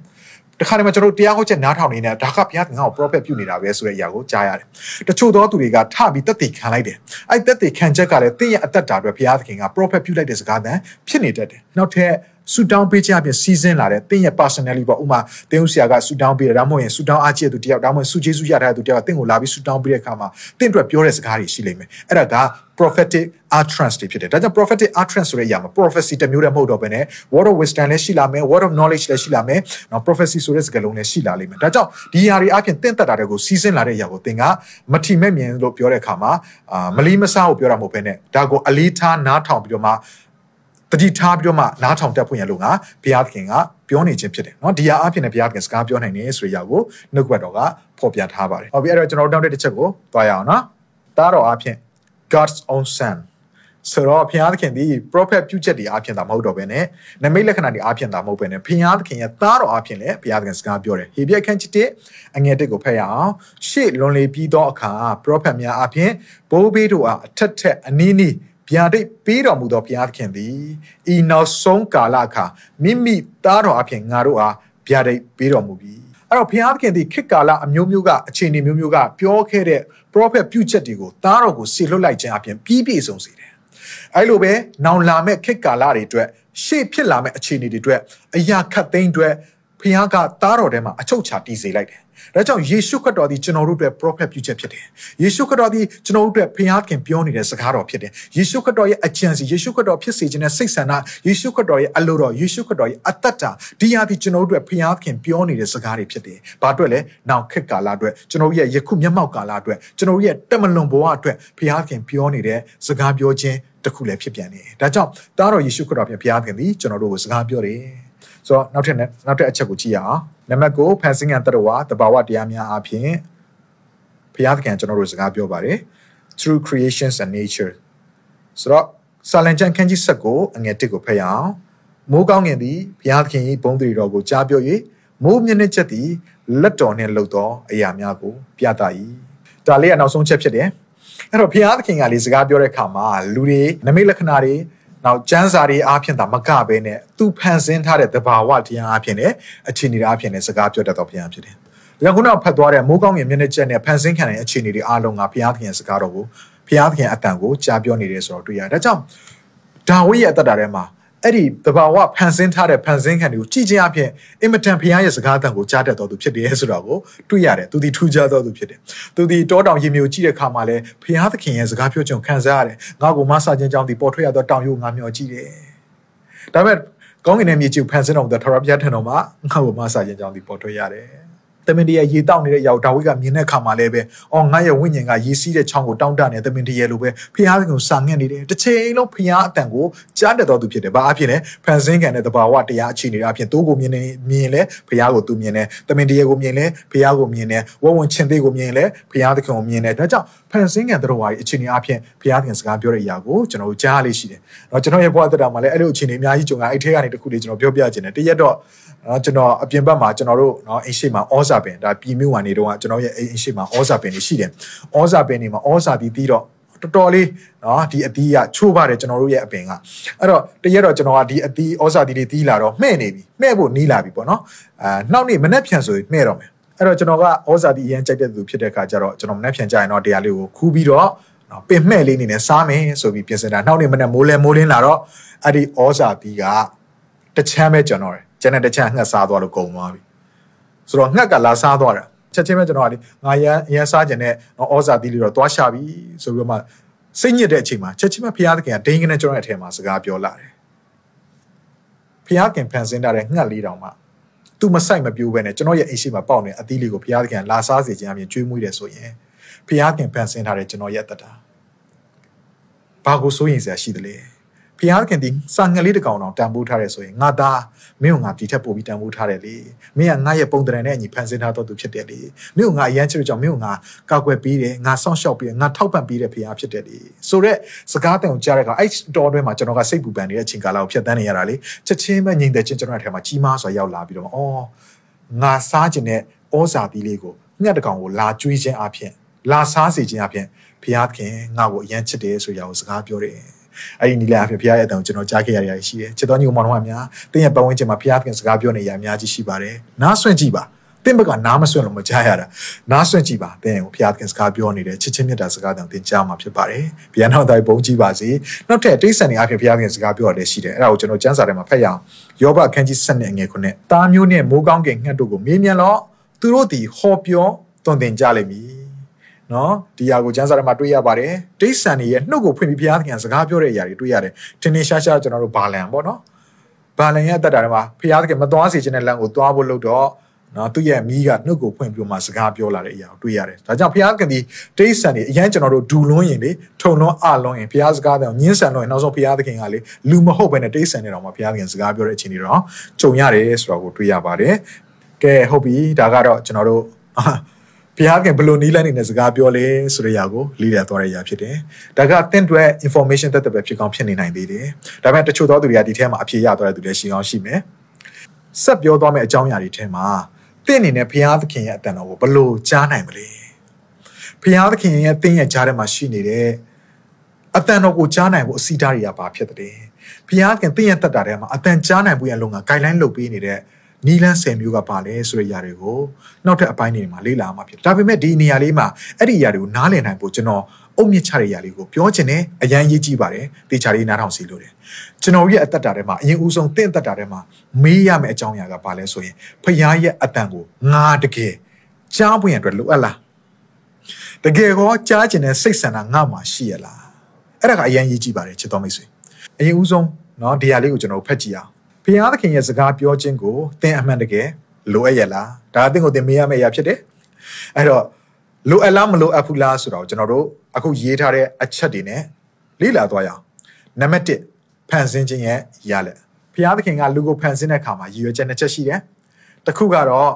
တခါတည်းမှာကျွန်တော်တို့တရားဟောချက်နားထောင်နေတာဒါကဘုရားသခင်ကို prophet ပြုနေတာပဲဆိုတဲ့အရာကိုကြားရတယ်။တချို့သောသူတွေကထပြီးတက်တည်ခံလိုက်တယ်။အဲ့တက်တည်ခံချက်ကလည်းတင့်ရဲ့အသက်တာအတွက်ဘုရားသခင်က prophet ပြုလိုက်တဲ့စကားသံဖြစ်နေတတ်တယ်။နောက်ထပ် ဆူတောင်းပေးခြင်းအပြင်စီစဉ်လာတဲ့တင်းရဲ့ personality ပေါ့ဥမာတင်းဦးဆရာကဆူတောင်းပေးတယ်ဒါမှမဟုတ်ရင်ဆူတောင်းအားကြီးတဲ့သူတယောက်ဒါမှမဟုတ်ဆူကျေးဇူးရတဲ့သူတယောက်ကတင်းကိုလာပြီးဆူတောင်းပေးတဲ့အခါမှာတင်းအတွက်ပြောတဲ့စကားတွေရှိလိမ့်မယ်အဲ့ဒါက prophetic utterance တွေဖြစ်တယ်ဒါကြောင့် prophetic utterance ဆိုတဲ့အရာမှာ prophecy တစ်မျိုးတည်းမဟုတ်တော့ဘဲနဲ့ word of wisdom လည်းရှိလာမယ် word of knowledge လည်းရှိလာမယ်နော် prophecy ဆိုတဲ့စကားလုံးလည်းရှိလာလိမ့်မယ်ဒါကြောင့်ဒီຢာတွေအပြင်တင်းတက်တာတွေကိုစီစဉ်လာတဲ့အရာကိုသင်ကမထီမဲ့မြင်လို့ပြောတဲ့အခါမှာအာမလီမစားကိုပြောတာမဟုတ်ဘဲနဲ့ဒါကိုအလေးထားနားထောင်ပြီးတော့မှ တတိထားပြီးတော့မှနားထောင်တက်ဖွင့်ရလို့ငါဘုရားသခင်ကပြောနေခြင်းဖြစ်တယ်เนาะဒီဟာအဖြစ်နဲ့ဘုရားသခင်စကားပြောနိုင်တယ်ဆိုတဲ့အရာကိုနှုတ်ကပတ်တော်ကဖော်ပြထားပါတယ်ဟုတ်ပြီအဲ့တော့ကျွန်တော်တို့တောင်းတဲ့တစ်ချက်ကိုသွားရအောင်เนาะတားတော်အဖြစ် God's own son ဆိုတော့ဘုရားသခင်ဒီ prophet ပြုချက်တွေအဖြစ်သာမဟုတ်တော့ဘဲနဲ့နမိတ်လက္ခဏာတွေအဖြစ်သာမဟုတ်ဘဲနဲ့ဘုရားသခင်ရဲ့သားတော်အဖြစ်လည်းဘုရားသခင်စကားပြောတယ်ဟေဘရဲခန်းချစ်တဲ့အငယ်တစ်ကိုဖတ်ရအောင်ရှေ့လွန်လေပြီးသောအခါ prophet များအဖြစ်ဘိုးဘေးတို့အားအထက်ထက်အနည်းနည်း ဗျာဒိတ်ပေးတော်မူသောဘုရားသခင်သည်ဤနောက်ဆုံးကာလအခါမိမိသားတော်အဖြစ်ငါတို့အားဗျာဒိတ်ပေးတော်မူပြီအဲ့တော့ဘုရားသခင်ဒီခေတ်ကာလအမျိုးမျိုးကအခြေအနေမျိုးမျိုးကပြောခဲ့တဲ့ prophet ပြုချက်တွေကိုသားတော်ကိုဆေလွတ်လိုက်ခြင်းအပြင်ပြီးပြည့်စုံစေတယ်အဲ့လိုပဲနောင်လာမဲ့ခေတ်ကာလတွေအတွက်ရှေ့ဖြစ်လာမဲ့အခြေအနေတွေအတွက်အရာခတ်သိမ်းအတွက် ဖခင်ကသားတော်ထဲမှာအချုပ်ချတည်စေလိုက်တယ်။ဒါကြောင့်ယေရှုခရစ်တော်သည်ကျွန်တော်တို့အတွက် prophet ပြုချက်ဖြစ်တယ်။ယေရှုခရစ်တော်သည်ကျွန်တော်တို့အတွက်ဖခင်ပြောနေတဲ့စကားတော်ဖြစ်တယ်။ယေရှုခရစ်တော်ရဲ့အကြံစီယေရှုခရစ်တော်ဖြစ်စေခြင်းနဲ့စိတ်ဆန္ဒယေရှုခရစ်တော်ရဲ့အလိုတော်ယေရှုခရစ်တော်ရဲ့အသက်တာဒီဟာသည်ကျွန်တော်တို့အတွက်ဖခင်ပြောနေတဲ့စကားတွေဖြစ်တယ်။ဘာအတွက်လဲ။နောက်ခေတ်ကာလအတွက်ကျွန်တော်တို့ရဲ့ယခုမျက်မှောက်ကာလအတွက်ကျွန်တော်တို့ရဲ့တက်မလွန်ဘဝအတွက်ဖခင်ပြောနေတဲ့စကားပြောခြင်းတစ်ခုလည်းဖြစ်ပြန်နေ။ဒါကြောင့်သားတော်ယေရှုခရစ်တော်ဖြစ်ဖခင်သည်ကျွန်တော်တို့ကိုစကားပြောတယ်။ ဆိုတော့နောက်ထပ်နောက်ထပ်အချက်ကိုကြည့်ရအောင်နံပါတ်9ဖန်ဆင်းငံတရဝတဘာဝတရားများအပြင်ဘုရားသခင်ကျွန်တော်တို့စကားပြောပါတယ် through creations and nature ဆိုတော့စာလံကျမ်းခန်းကြီး7ကိုအငယ်1ကိုဖတ်ရအောင်မိုးကောင်းငင်သည်ဘုရားသခင်၏ဘုန်းတည်တော်ကိုကြားပြော၍မိုးမျက်နှာချက်သည်လက်တော်နှင့်လှုပ်သောအရာများကိုပြသ၏ဒါလေးကနောက်ဆုံးချက်ဖြစ်တယ်အဲ့တော့ဘုရားသခင်ကလေစကားပြောတဲ့အခါမှာလူတွေနမိတ်လက္ခဏာတွေ နောက်ကျမ်းစာတွေအားဖြင့်သာမကဘဲနဲ့သူဖန်ဆင်းထားတဲ့တဘာဝတရားအားဖြင့်လည်းအခြေအနေတွေအားဖြင့်လည်းစကားပြောတတ်တော်ဘုရားဖြစ်တယ်။ဒါကြောင့်ခုနကဖတ်သွားတဲ့မိုးကောင်းငင်မျက်နှာချက်နဲ့ဖန်ဆင်းခံတဲ့အခြေအနေတွေအားလုံးကဘုရားသခင်စကားတော်ကိုဘုရားသခင်အတန်ကိုကြားပြောနေတယ်ဆိုတော့တွေ့ရတယ်။ဒါကြောင့်ဒါဝိရဲ့အသက်တာထဲမှာ အဲ့ဒီတဘာဝဖန်ဆင်းထားတဲ့ဖန်ဆင်းခံတွေကိုကြည်ချင်းအဖြစ်အင်မတန်ဘုရားရဲ့စကားအတန်ကိုကြားတတ်တော်သူဖြစ်တယ်ဆိုတော့ကိုတွေ့ရတယ်။သူဒီထူးခြားတော်သူဖြစ်တယ်။သူဒီတောတောင်ရေမျိုးကြည့်တဲ့အခါမှာလည်းဘုရားသခင်ရဲ့စကားပြောခြင်းခံစားရတယ်။ငါ့ကိုမဆာခြင်းကြောင့်ဒီပေါ်ထွက်ရသောတောင်ရုပ်ငါမျှော်ကြည့်တယ်။ဒါပေမဲ့ကောင်းကင်ရဲ့မြေကြီးဖန်ဆင်းတော်မူတဲ့ထာဝရဘုရားထံတော်မှာငါ့ကိုမဆာခြင်းကြောင့်ဒီပေါ်ထွက်ရတယ်။ သမင်တရရေတောက်နေတဲ့ရောက်ဒါဝိကမြင်တဲ့အခါမှာလည်းပဲအော်ငါရဲ့ဝိညာဉ်ကရေစီးတဲ့ချောင်းကိုတောင်းတနေသမင်တရလိုပဲဖျားကိုစာငတ်နေတယ်တစ်ချိန်လုံးဖျားအတန်ကိုကြားတတ်တော်သူဖြစ်တယ်ဘာအဖြစ်လဲဖန်ဆင်းခံတဲ့တဘာဝတရားအခြေအနေအဖြစ်တိုးကိုမြင်နေမြင်လဲဖျားကိုသူမြင်တယ်သမင်တရကိုမြင်လဲဖျားကိုမြင်တယ်ဝဝံချင်းသေးကိုမြင်လဲဖျားသခင်ကိုမြင်တယ်ဒါကြောင့်ဖန်ဆင်းခံတဲ့တော်ဝါကြီးအခြေအနေအဖြစ်ဖျားသခင်စကားပြောတဲ့အရာကိုကျွန်တော်တို့ကြားလေးရှိတယ်။တော့ကျွန်တော်ရဲ့ဘဝတက်တာမှာလည်းအဲ့လိုအခြေအနေအများကြီးကြုံတာအဲ့ထဲကနေတခုလေးကျွန်တော်ပြောပြခြင်းတယ်တရက်တော့နော်ကျွန်တော်အပြင်ဘက်မှာကျွန်တော်တို့နော်အိမ်ရှိမှာဩဇာပင်ဒါပြည်မြို့ဝင်နေတော့ကျွန်တော်ရဲ့အိမ်ရှိမှာဩဇာပင်တွေရှိတယ်ဩဇာပင်တွေမှာဩဇာပြီးပြီးတော့တော်တော်လေးနော်ဒီအသီးကချိုးပါတယ်ကျွန်တော်တို့ရဲ့အပင်ကအဲ့တော့တရက်တော့ကျွန်တော်ကဒီအသီးဩဇာသီးတွေတီးလာတော့မှဲ့နေပြီမှဲ့ဖို့နီးလာပြီပေါ့နော်အာနောက်နေ့မနေ့ဖြန်ဆိုရင်မှဲ့တော့မယ်အဲ့တော့ကျွန်တော်ကဩဇာသီးအရင်ကြိုက်တဲ့သူဖြစ်တဲ့အခါကျတော့ကျွန်တော်မနေ့ဖြန်ကြရင်တော့တရားလေးကိုခူးပြီးတော့နော်ပင်မှဲ့လေးနေနဲ့စားမယ်ဆိုပြီးပြင်ဆင်တာနောက်နေ့မနေ့မိုးလဲမိုးလင်းလာတော့အဲ့ဒီဩဇာသီးကတချမ်းပဲကျွန်တော်တယ်ကျန်တဲ့တချမ်းငှက်စားသွားလို့ကုန်သွားပြီ ဆိုတော့ငှက်ကလာစားသွားတာချက်ချင်းပဲကျွန်တော်ကလေငါရန်ရန်စားကျင်တဲ့ဩဇာသီးလေးတော့သွားရှာပြီဆိုပြီးတော့မှစိတ်ညစ်တဲ့အချိန်မှာချက်ချင်းပဲဘုရားသခင်ကဒိန်းကနေကျွန်တော်ရဲ့အထက်မှာစကားပြောလာတယ်ဘုရားခင်ဖန်ဆင်းထားတဲ့ငှက်လေးတောင်မှသူမဆိုင်မပြိုးပဲနဲ့ကျွန်တော်ရဲ့အိမ်ရှိမှာပေါက်နေအသီးလေးကိုဘုရားသခင်လာစားစေခြင်းအပြင်ကျွေးမွေးတယ်ဆိုရင်ဘုရားခင်ဖန်ဆင်းထားတဲ့ကျွန်တော်ရဲ့တတဘာကိုစိုးရင်စရာရှိသလဲ ဖျားခင်ဒီစာငယ်လေးတစ်ကောင်တောင်တန်ဖိုးထားတယ်ဆိုရင်ငါသားမင်းကငါဒီထက်ပိုပြီးတန်ဖိုးထားတယ်လေမင်းကငါရဲ့ပုံတရံနဲ့အညီဖန်ဆင်းထားတော့သူဖြစ်တယ်လေမင်းကငါအရန်ချစ်ကြောင့်မင်းကငါကောက်ွယ်ပေးတယ်ငါစောင့်ရှောက်ပေးတယ်ငါထောက်ပံ့ပေးတယ်ဖျားဖြစ်တယ်လေဆိုတော့စကားတန်ကိုကြားတဲ့အခါအဲ့တော်တွဲမှာကျွန်တော်ကစိတ်ပူပန်နေတဲ့အချိန်ကာလကိုဖြတ်တန်းနေရတာလေချက်ချင်းပဲငြိမ်သက်ချင်းကျွန်တော်ရဲ့ထဲမှာကြီးမားစွာရောက်လာပြီးတော့အော်ငါစားခြင်းနဲ့ဩဇာသီးလေးကိုငှက်တကောင်ကိုလာကျွေးခြင်းအပြင်လာစားစေခြင်းအပြင်ဖျားခင်ငါ့ကိုအရန်ချစ်တယ်ဆိုရအောင်စကားပြောတယ် အဲ့ဒီနီလာအဖြစ်ဘုရားရဲ့အတန်ကိုကျွန်တော်ကြားခဲ့ရတဲ့အရာရှိတယ်ချစ်တော်ညီကောင်မောင်တို့ကများတင်းရဲ့ပတ်ဝန်းကျင်မှာဘုရားခင်စကားပြောနေရအများကြီးရှိပါတယ်နားဆွင့်ကြည့်ပါတင်းဘက်ကနားမဆွင့်လို့မကြားရတာနားဆွင့်ကြည့်ပါတင်းကိုဘုရားခင်စကားပြောနေတယ်ချစ်ချင်းမြတ်တာစကားတောင်တင်ကြားမှာဖြစ်ပါတယ်ဘုရားနောက်တိုင်းဘုန်းကြီးပါစေနောက်ထပ်တိတ်ဆန်နေအဖြစ်ဘုရားခင်စကားပြောရတဲ့ရှိတယ်အဲ့ဒါကိုကျွန်တော်ကျမ်းစာထဲမှာဖတ်ရအောင်ယောဘအခန်းကြီး7နဲ့ငယ်9နဲ့တားမျိုးနဲ့မိုးကောင်းကင်ငှက်တို့ကိုမေးမြန်းတော့သူတို့သည်ဟောပြောတွင်တင်ကြလိမ့်မည် နော်ဒီຢာကိုကျမ်းစာထဲမှာတွေ့ရပါတယ်ဒိဋ္ဌံတွေရဲ့နှုတ်ကိုဖွင့်ပြီးဘုရားသခင်စကားပြောတဲ့အရာတွေတွေ့ရတယ်ထင်ထင်ရှားရှားကျွန်တော်တို့ဘာလန်ပေါ့နော်ဘာလန်ရဲ့အသက်တာထဲမှာဘုရားသခင်မသွားစေခြင်းတဲ့လမ်းကိုသွားဖို့လုပ်တော့နော်သူ့ရဲ့မိကနှုတ်ကိုဖွင့်ပြီးမှစကားပြောလာတဲ့အရာကိုတွေ့ရတယ်ဒါကြောင့်ဘုရားခင်ဒီဒိဋ္ဌံတွေအရင်ကျွန်တော်တို့ဒူလွန်းရင်လေထုံလွန်းအလွန်းရင်ဘုရားစကားတောင်ညှင်းဆန်တော့ရင်နောက်ဆုံးဘုရားသခင်ကလေလူမဟုတ်ဘဲနဲ့ဒိဋ္ဌံတွေတောင်မှဘုရားသခင်စကားပြောတဲ့အချိန်တွေတော့ကြုံရတယ်ဆိုတော့ကိုတွေ့ရပါတယ်ကဲဟုတ်ပြီဒါကတော့ကျွန်တော်တို့ ဘုရားခင်ဘလို့နီးလန်းနေတဲ့စကားပြောလဲဆိုတဲ့အရာကိုလေ့လာသွားတဲ့အရာဖြစ်တယ်။ဒါကတင့်အတွက် information တက်တဲ့ပဲဖြစ်ကောင်းဖြစ်နေနိုင်သေးတယ်။ဒါပေမဲ့တချို့သောသူတွေကဒီထဲမှာအဖြေရသွားတဲ့သူတွေရှိအောင်ရှိမယ်။ဆက်ပြောသွားမယ့်အကြောင်းအရာတွေထဲမှာတင့်အနေနဲ့ဘုရားသခင်ရဲ့အတန်တော်ကိုဘလို့ကြားနိုင်မလဲ။ဘုရားသခင်ရဲ့တင်းရဲ့ကြားထဲမှာရှိနေတဲ့အတန်တော်ကိုကြားနိုင်ဖို့အစီအတားတွေကဘာဖြစ်တယ်။ဘုရားခင်တင်းရဲ့တက်တာထဲမှာအတန်ကြားနိုင်ဖို့ရလုံက guideline လုပ်ပေးနေတဲ့ နီလန်း10မျိုးကပါလဲဆိုတဲ့ຢာတွေကိုနောက်ထပ်အပိုင်းတွေမှာလေ့လာမှာဖြစ်ဒါပေမဲ့ဒီနေရာလေးမှာအဲ့ဒီຢာတွေကိုနားလည်နိုင်ဖို့ကျွန်တော်အုတ်မြစ်ချတဲ့ຢာလေးကိုပြောချင်တယ်အရန်ရေးကြည့်ပါတယ်တေချာလေးနားထောင်စီလို့တယ်ကျွန်တော်ရဲ့အသက်တာထဲမှာအရင်ဦးဆုံးတင့်အသက်တာထဲမှာမေးရမယ့်အကြောင်းအရာကပါလဲဆိုရင်ဖခင်ရဲ့အတန်ကိုငါတကယ်ကြားပွင့်ရအတွက်လိုအပ်လားတကယ်ကောကြားကျင်တဲ့စိတ်ဆန္ဒငါမှာရှိရလားအဲ့ဒါကအရန်ရေးကြည့်ပါတယ်ချစ်တော်မိတ်ဆွေအရင်ဦးဆုံးเนาะဒီဟာလေးကိုကျွန်တော်ဖတ်ကြည့်အောင် ဘုရားသခင်ရဲ့စကားပြောခြင်းကိုသင်အမှန်တကယ်လိုအပ်ရလားဒါအသင်ကိုသင်မေးရမယ့်အရာဖြစ်တယ်အဲ့တော့လိုအပ်လားမလိုအပ်ဘူးလားဆိုတော့ကျွန်တော်တို့အခုရေးထားတဲ့အချက်တွေနဲ့လေ့လာသွားရအောင်နံပါတ်1ဖန်ဆင်းခြင်းရဲ့ရလက်ဘုရားသခင်ကလူကိုဖန်ဆင်းတဲ့အခါမှာရည်ရွယ်ချက်နှစ်ချက်ရှိတယ်တစ်ခုကတော့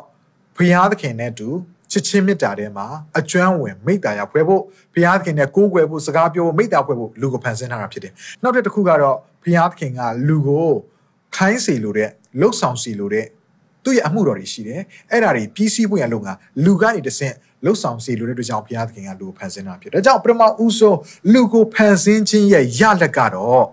ဘုရားသခင်နဲ့တူချစ်ချင်းမေတ္တာထဲမှာအကျွမ်းဝင်မိတ္တာရဖွဲ့ဖို့ဘုရားသခင်နဲ့ကိုးကွယ်ဖို့စကားပြောဖို့မိတ္တာဖွဲ့ဖို့လူကိုဖန်ဆင်းထားတာဖြစ်တယ်နောက်တစ်ခုကတော့ဘုရားသခင်ကလူကို ခိုင်းစီလိုတဲ့လှုပ်ဆောင်စီလိုတဲ့သူ့ရဲ့အမှုတော်တွေရှိတယ်အဲ့ဒါတွေပြီးစီးဖို့ရလုံကလူကနေတဆင့်လှုပ်ဆောင်စီလိုတဲ့အတွက်ကြောင့်ဘုရားသခင်ကလူကိုဖန်ဆင်းတာဖြစ်ဒါကြောင့်ပထမဦးဆုံးလူကိုဖန်ဆင်းခြင်းရဲ့ရလက်ကတော့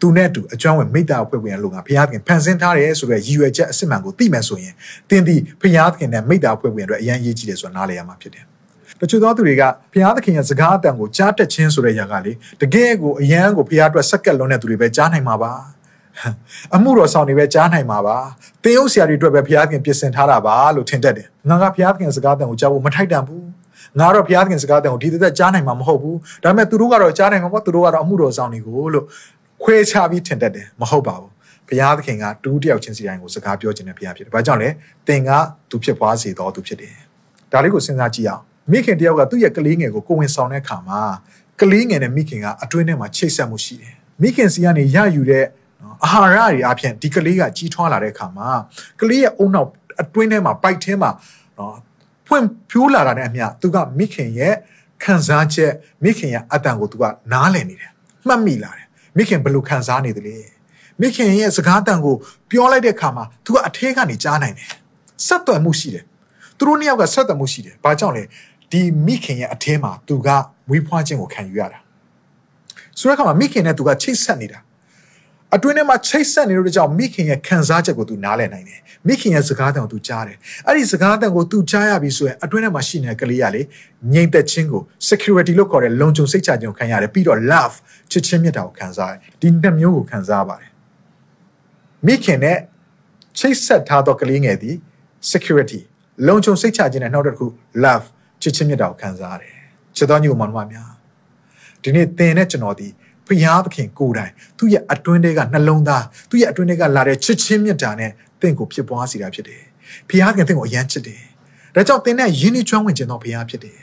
သူနဲ့အတူအကျွမ်းဝင်မိသားဖွဲ့ဝင်လို့ငါဘုရားသခင်ဖန်ဆင်းထားတယ်ဆိုတော့ရည်ရွယ်ချက်အစစ်မှန်ကိုသိမှန်ဆိုရင်တင်းဒီဘုရားသခင်နဲ့မိသားဖွဲ့ဝင်အတွက်အရန်ရေးကြည့်တယ်ဆိုတာနားလည်ရမှာဖြစ်တယ်တချို့သောသူတွေကဘုရားသခင်ရဲ့စကားအတန်ကိုကြားတက်ခြင်းဆိုတဲ့ຢာကလေတကယ်ကိုအရန်ကိုဘုရားအတွက်စက္ကက်လုံးတဲ့သူတွေပဲကြားနိုင်မှာပါ အမှုတော်ဆောင်တွေပဲကြားနိုင်မှာပါသင်ရုပ်ဆရာတွေအတွက်ပဲဘုရားသခင်ပြင်ဆင်ထားတာပါလို့ထင်တတ်တယ်ငါကဘုရားသခင်စကားအတန်ကိုကြားဖို့မထိုက်တန်ဘူးငါတော့ဘုရားသခင်စကားအတန်ကိုဒီသက်ကြားနိုင်မှာမဟုတ်ဘူးဒါပေမဲ့သူတို့ကတော့ကြားနိုင်မှာပေါ့သူတို့ကတော့အမှုတော်ဆောင်တွေကိုလို့ခွဲခြားပြီးထင်တတ်တယ်မဟုတ်ပါဘူးဘုရားသခင်ကတူးတယောက်ချင်းစီတိုင်းကိုစကားပြောခြင်းနဲ့ဘုရားဖြစ်တယ်။ဘာကြောင့်လဲ။သင်ကသူဖြစ်ပွားစေတော်သူဖြစ်တယ်။ဒါလေးကိုစဉ်းစားကြည့်အောင်။မိခင်တယောက်ကသူ့ရဲ့ကလေးငယ်ကိုကိုဝင်ဆောင်တဲ့အခါမှာကလေးငယ်နဲ့မိခင်ကအတွင်းထဲမှာချိတ်ဆက်မှုရှိတယ်။မိခင်စီကနေရယူတဲ့ အာဟာရတွေအပြင်ဒီကလေးကကြီးထွားလာတဲ့အခါမှာကလေးရဲ့အုံနောက်အတွင်းထဲမှာပိုက်ထဲမှာနော်ဖွင့်ဖြိုးလာတာနဲ့အမျှသူကမိခင်ရဲ့ခံစားချက်မိခင်ရဲ့အတန်ကိုသူကနားလည်နေတယ်။မှတ်မိလာတယ်။မိခင်ဘယ်လိုခံစားနေသလဲ။မိခင်ရဲ့စကားတန်ကိုပြောလိုက်တဲ့အခါမှာသူကအထဲကနေကြားနိုင်တယ်ဆက်သွယ်မှုရှိတယ်သူတို့နှစ်ယောက်ကဆက်သွယ်မှုရှိတယ်ဘာကြောင့်လဲဒီမိခင်ရဲ့အထဲမှာသူကမွေးဖွားခြင်းကိုခံယူရတာဆိုတဲ့အခါမှာမိခင်နဲ့သူကချိတ်ဆက်နေတာ အတွင်းထဲမှာချိတ်ဆက်နေလို့ကြောင့်မိခင်ရဲ့ခံစားချက်ကိုသူနားလည်နိုင်တယ်မိခင်ရဲ့စကားတန်ကိုသူကြားတယ်အဲ့ဒီစကားတန်ကိုသူကြားရပြီဆိုရင်အတွင်းထဲမှာရှိနေတဲ့ကလေးကလေငြိမ်သက်ခြင်းကို security လို့ခေါ်တဲ့လုံခြုံစိတ်ချခြင်းကိုခံရတယ်ပြီးတော့ love ချစ်ချင်းမြတ်တာကိုခံစားရတယ်ဒီနှစ်မျိုးကိုခံစားပါတယ်မိခင်နဲ့ချိတ်ဆက်ထားသောကလေးငယ်သည် security လုံခြုံစိတ်ချခြင်းနဲ့နောက်တစ်ခု love ချစ်ချင်းမြတ်တာကိုခံစားရတယ်ချစ်တော်ညီကိုမောင်နှမများဒီနေ့သင်နဲ့ကျွန်တော်ဒီ ဖျားသခင်ကိုယ်တိုင်သူ့ရဲ့အတွင်းထဲကနှလုံးသားသူ့ရဲ့အတွင်းထဲကလာတဲ့ချစ်ချင်းမြတ်တာနဲ့သင်ကိုဖြစ်ပွားစေတာဖြစ်တယ်ဖျားသခင်သင်ကိုအယမ်းချစ်တယ်ဒါကြောင့်သင်နဲ့ယဉ်ကျေးကျွမ်းဝင်ခြင်းတော်ဖျားဖြစ်တယ်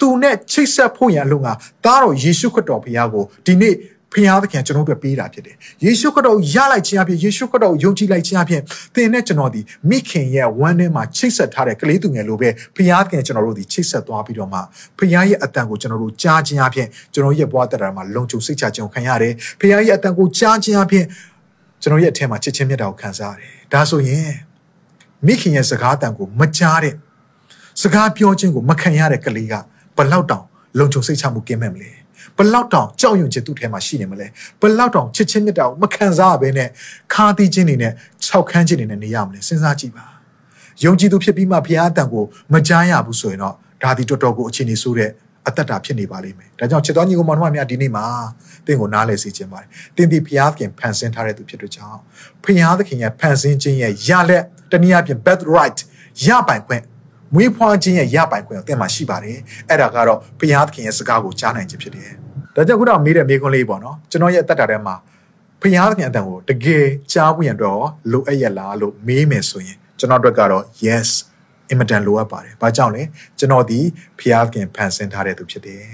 သူနဲ့ချိတ်ဆက်ဖို့ရန်အလို့ငါသားတော်ယေရှုခရစ်တော်ဖျားကိုဒီနေ့ ဖခင်သခင်ကျွန်တော်တို့ပေးတာဖြစ်တယ်။ယေရှုခရစ်တော်ရလိုက်ခြင်းအပြင်ယေရှုခရစ်တော်ကိုယုံကြည်လိုက်ခြင်းအပြင်သင်နဲ့ကျွန်တော်ဒီမိခင်ရဲ့ဝမ်းထဲမှာချိတ်ဆက်ထားတဲ့ကလေးသူငယ်လိုပဲဖခင်သခင်ကျွန်တော်တို့ဒီချိတ်ဆက်သွားပြီးတော့မှဖခင်ရဲ့အတန်ကိုကျွန်တော်တို့ကြားခြင်းအပြင်ကျွန်တော်ရဲ့ဘဝတက်တာမှာလုံခြုံစိတ်ချခြင်းကိုခံရတယ်။ဖခင်ရဲ့အတန်ကိုကြားခြင်းအပြင်ကျွန်တော်ရဲ့အထက်မှာချစ်ချင်းမြတ်တာကိုခံစားရတယ်။ဒါဆိုရင်မိခင်ရဲ့စကားတန်ကိုမကြားတဲ့စကားပြောခြင်းကိုမခံရတဲ့ကလေးကဘလောက်တောင်လုံခြုံစိတ်ချမှုကင်းမဲ့မလဲ။ ဘလောက်တောင်ကြောက်ရွံ့ခြင်းသူ့ထဲမှာရှိနေမလဲဘလောက်တောင်ချစ်ချင်းမြတ်တာကိုမခံစားရဘဲနဲ့ခါသီးခြင်းတွေနဲ့ခြောက်ခန်းခြင်းတွေနဲ့နေရမလဲစဉ်းစားကြည့်ပါယုံကြည်သူဖြစ်ပြီးမှဘုရားအတန်ကိုမကြားရဘူးဆိုရင်တော့ဒါဒီတော်တော်ကိုအခြေအနေဆိုးတဲ့အသက်တာဖြစ်နေပါလိမ့်မယ်ဒါကြောင့်ချစ်တော်ညီကိုမောင်နှမများဒီနေ့မှာသင်ကိုနားလည်စေခြင်းပါတယ်သင်ဒီဘုရားသခင်ဖန်ဆင်းထားတဲ့သူဖြစ်တဲ့ကြောင့်ဘုရားသခင်ရဲ့ဖန်ဆင်းခြင်းရဲ့ရလက်တနည်းအားဖြင့် birth right ရပိုင်ခွင့် မွေးဖွားခြင်းရဲ့ရပိုင်ခွင့်ကိုသင်မှာရှိပါတယ်အဲ့ဒါကတော့ဘုရားသခင်ရဲ့စကားကိုကြားနိုင်ခြင်းဖြစ်တယ်ဒါကြောင့်ခုနကမေးတဲ့မေးခွန်းလေးပေါ့နော်ကျွန်တော်ရဲ့အသက်တာထဲမှာဘုရားသခင်အတန်ကိုတကယ်ကြားဖို့ရန်တော့လိုအပ်ရလားလို့မေးမယ်ဆိုရင်ကျွန်တော်တို့ကတော့ yes အင်မတန်လိုအပ်ပါတယ်။ဘာကြောင့်လဲကျွန်တော်ဒီဘုရားသခင်ဖန်ဆင်းထားတဲ့သူဖြစ်တယ်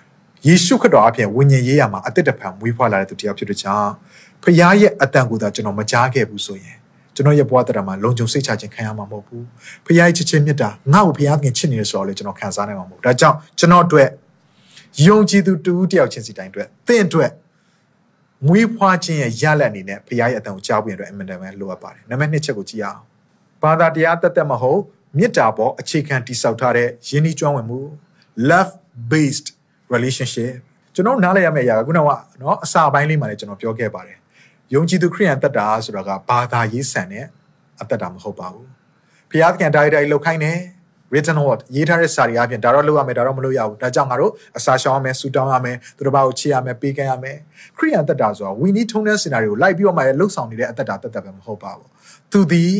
။ယေရှုခရစ်တော်အပြင်ဝိညာဉ်ရေးရမှာအသက်တဖန်မွေးဖွားလာတဲ့သူတစ်ယောက်ဖြစ်တဲ့ကြောင့်ဘုရားရဲ့အတန်ကိုသာကျွန်တော်မကြားခဲ့ဘူးဆိုရင် ကျွန်တော်ရဲ့ဘဝတရားမှာလုံခြုံစိတ်ချခြင်းခံရမှာမဟုတ်ဘူး။ဘုရားရဲ့ချစ်ခြင်းမြတ်တာငါ့ကိုဘုရားသခင်ချစ်နေတယ်ဆိုတော့လေကျွန်တော်ခံစားနိုင်မှာမဟုတ်ဘူး။ဒါကြောင့်ကျွန်တော်အတွက်ယုံကြည်သူတူတယောက်ချင်းစီတိုင်းအတွက်သင်အတွက်မွေးဖွားခြင်းရဲ့ရလဒ်အနေနဲ့ဘုရားရဲ့အတန်ကိုကြားဖို့ရတဲ့အမှန်တမ်းလိုအပ်ပါတယ်။နံပါတ်1ချက်ကိုကြည့်အောင်။ဘာသာတရားတသက်မဟုတ်မေတ္တာပေါ်အခြေခံတည်ဆောက်ထားတဲ့ယဉ်ဤကျွမ်းဝင်မှု love based relationship ကျွန်တော်နားလည်ရမယ့်အရာကခုနကနော်အစာပိုင်းလေးမှာလည်းကျွန်တော်ပြောခဲ့ပါတယ်။ ယုံကြည်သူခရိယန်တက်တာဆိုတာကဘာသာရေးဆန်တဲ့အသက်တာမဟုတ်ပါဘူး။ဘုရားသခင်တိုင်းတိုင်းလောက်ခိုင်းတယ် written word ရေးထားတဲ့စာတွေအပြင်ဒါတော့လုပ်ရမယ်ဒါတော့မလုပ်ရဘူးဒါကြောင့်ငါတို့အစာရှောင်ရမယ်ဆူတောင်းရမယ်သူတို့ဘာကိုချေရမယ်ပေးကမ်းရမယ်ခရိယန်တက်တာဆိုတာ we need ထုံးတဲ့စင်နာတွေကိုလိုက်ပြီးတော့မှလှုပ်ဆောင်နေတဲ့အသက်တာတက်တာပဲမဟုတ်ပါဘူးသူသည်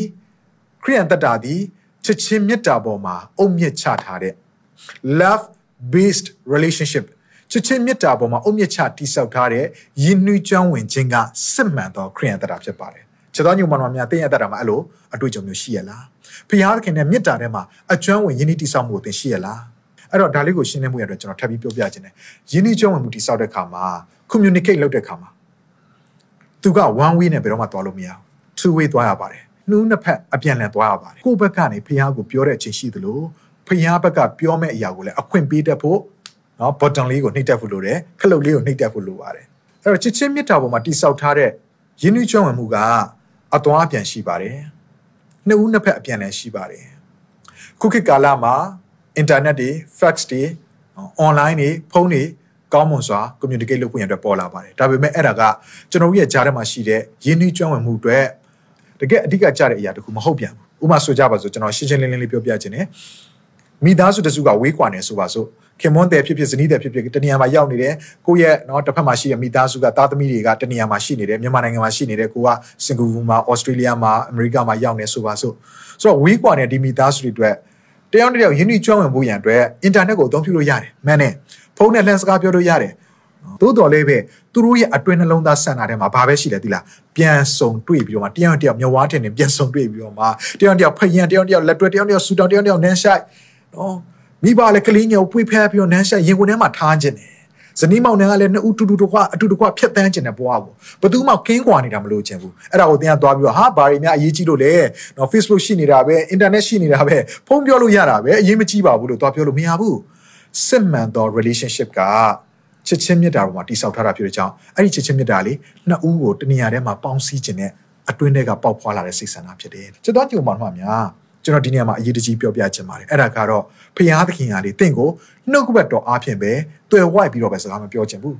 ခရိယန်တက်တာသည်ချစ်ချင်းမေတ္တာပေါ်မှာအုံမြင့်ချထားတဲ့ love based relationship ချစ်ချင်းမေတ္တာပေါ်မှာအုံမြင့်ချတိဆောက်ထားတဲ့ယဉ်နှွေးကျွမ်းဝင်ခြင်းကစစ်မှန်သောခရိယန်တက်တာဖြစ်ပါတယ်ခြေတော်ညုံမတော်များတင်းရတက်တာမှာအဲ့လိုအတွေ့အကြုံမျိုးရှိရလားဖခင်သခင်နဲ့မေတ္တာထဲမှာအကျွမ်းဝင်ယဉ်ဤတိဆောက်မှုကိုသင်ရှိရလားအဲ့တော့ဒါလေးကိုရှင်းလင်းမှုရတော့ကျွန်တော်ထပ်ပြီးပြောပြခြင်းတယ်ယဉ်ဤကျွမ်းဝင်မှုတိဆောက်တဲ့အခါမှာ communicate လုပ်တဲ့အခါမှာသူက one way နဲ့ဘယ်တော့မှသွားလို့မရဘူး two way သွားရပါတယ်နှူးနှစ်ဖက်အပြန်လည်သွားရပါတယ်ကိုယ့်ဘက်ကနေဖခင်ကိုပြောတဲ့အချိန်ရှိသလိုဖခင်ဘက်ကပြောမဲ့အရာကိုလည်းအခွင့်ပေးတတ်ဖို့ နော် button လေးကိုနှိပ်တက်ဖို့လိုတယ်ခလုတ်လေးကိုနှိပ်တက်ဖို့လိုပါတယ်အဲ့တော့ချစ်ချင်းမေတ္တာပေါ်မှာတိဆောက်ထားတဲ့ယဉ်ဤကျွမ်းဝင်မှုကအသွားအပြန်ရှိပါတယ်နှစ်ဦးနှစ်ဖက်အပြန်လည်ရှိပါတယ်ခုခေတ်ကာလမှာအင်တာနက်တွေ fax တွေ online တွေဖုန်းတွေကောင်းမွန်စွာ communicate လုပ်ခွင့်ရတဲ့ပေါ်လာပါတယ်ဒါပေမဲ့အဲ့ဒါကကျွန်တော်တို့ရဲ့ကြားထဲမှာရှိတဲ့ရင်းနှီးကျွမ်းဝင်မှုတွေတကယ်အဓိကကြတဲ့အရာတခုမဟုတ်ပြန်ဘူးဥပမာဆိုကြပါစို့ကျွန်တော်ရှင်းရှင်းလင်းလင်းလေးပြောပြခြင်းနဲ့မိသားစုတစုကဝေးကွာနေဆိုပါစို့ ခင်မွန်းတယ်ဖြစ်ဖြစ်ဇနီးတယ်ဖြစ်ဖြစ်တနေရာမှာရောက်နေတယ်ကိုယ့်ရဲ့နော်တစ်ဖက်မှာရှိတဲ့မိသားစုကသားသမီးတွေကတနေရာမှာရှိနေတယ်မြန်မာနိုင်ငံမှာရှိနေတယ်ကိုကစင်ကာပူမှာဩစတြေးလျမှာအမေရိကမှာရောက်နေဆိုပါစို့ဆိုတော့ဝီးကွာတဲ့ဒီမိသားစုတွေအတွက်တယောက်တစ်ယောက်ယဉ်ကျေးကျွမ်းဝင်ဖို့ရန်အတွက်အင်တာနက်ကိုအသုံးပြုလို့ရတယ်မှန်တယ်ဖုန်းနဲ့လန်စကားပြောလို့ရတယ်သို့တော်လည်းပဲသူတို့ရဲ့အတွင်းနှလုံးသားဆန္ဒထဲမှာဘာပဲရှိလဲသိလားပြန်ဆုံတွေ့ပြီးတော့မှတယောက်တယောက်မျက်ဝါးထင်နေပြန်ဆုံတွေ့ပြီးတော့မှတယောက်တယောက်ဖယံတယောက်တယောက်လက်တွဲတယောက်တယောက်ဆူတောင်းတယောက်တယောက်နန်းရှိုက်နော် မိဘလည်းကလေးငယ်ကိုပွေးဖဲပြီးတော့နန်းဆိုင်ရင်ကုန်ထဲမှာထားခြင်းတယ်ဇနီးမောင်နှံကလည်းနှစ်ဦးတူတူတကွအတူတကွဖြတ်တန်းခြင်းတဲ့ဘဝကိုဘယ်သူမှကင်းကွာနေတာမလို့ခြင်းဘူးအဲ့ဒါကိုတင်ကသွားပြီးတော့ဟာဘာတွေများအရေးကြီးလို့လဲနော် Facebook ရှိနေတာပဲ internet ရှိနေတာပဲဖုန်းပြောလို့ရတာပဲအရေးမကြီးပါဘူးလို့သွားပြောလို့မရဘူးစစ်မှန်သော relationship ကချစ်ချင်းမြတ်တာပေါ်မှာတိဆောက်ထားတာဖြစ်တဲ့ကြောင့်အဲ့ဒီချစ်ချင်းမြတ်တာလေးနှစ်ဦးကိုတနေရာထဲမှာပေါင်းစည်းခြင်းနဲ့အတွင်းထဲကပေါက်ဖွာလာတဲ့စိတ်ဆန္ဒဖြစ်တယ်ချစ်တော်ကြုံမှာမှများ ကျွန်တော်ဒီနေရာမှာအရေးတကြီးပြောပြချင်ပါတယ်အဲ့ဒါကတော့ဖျားသခင်ကလေတင့်ကိုနှုတ်ကပတ်တော်အားဖြင့်ပဲတွေ့ဝိုက်ပြီးတော့ပဲစကားမပြောချင်ဘူး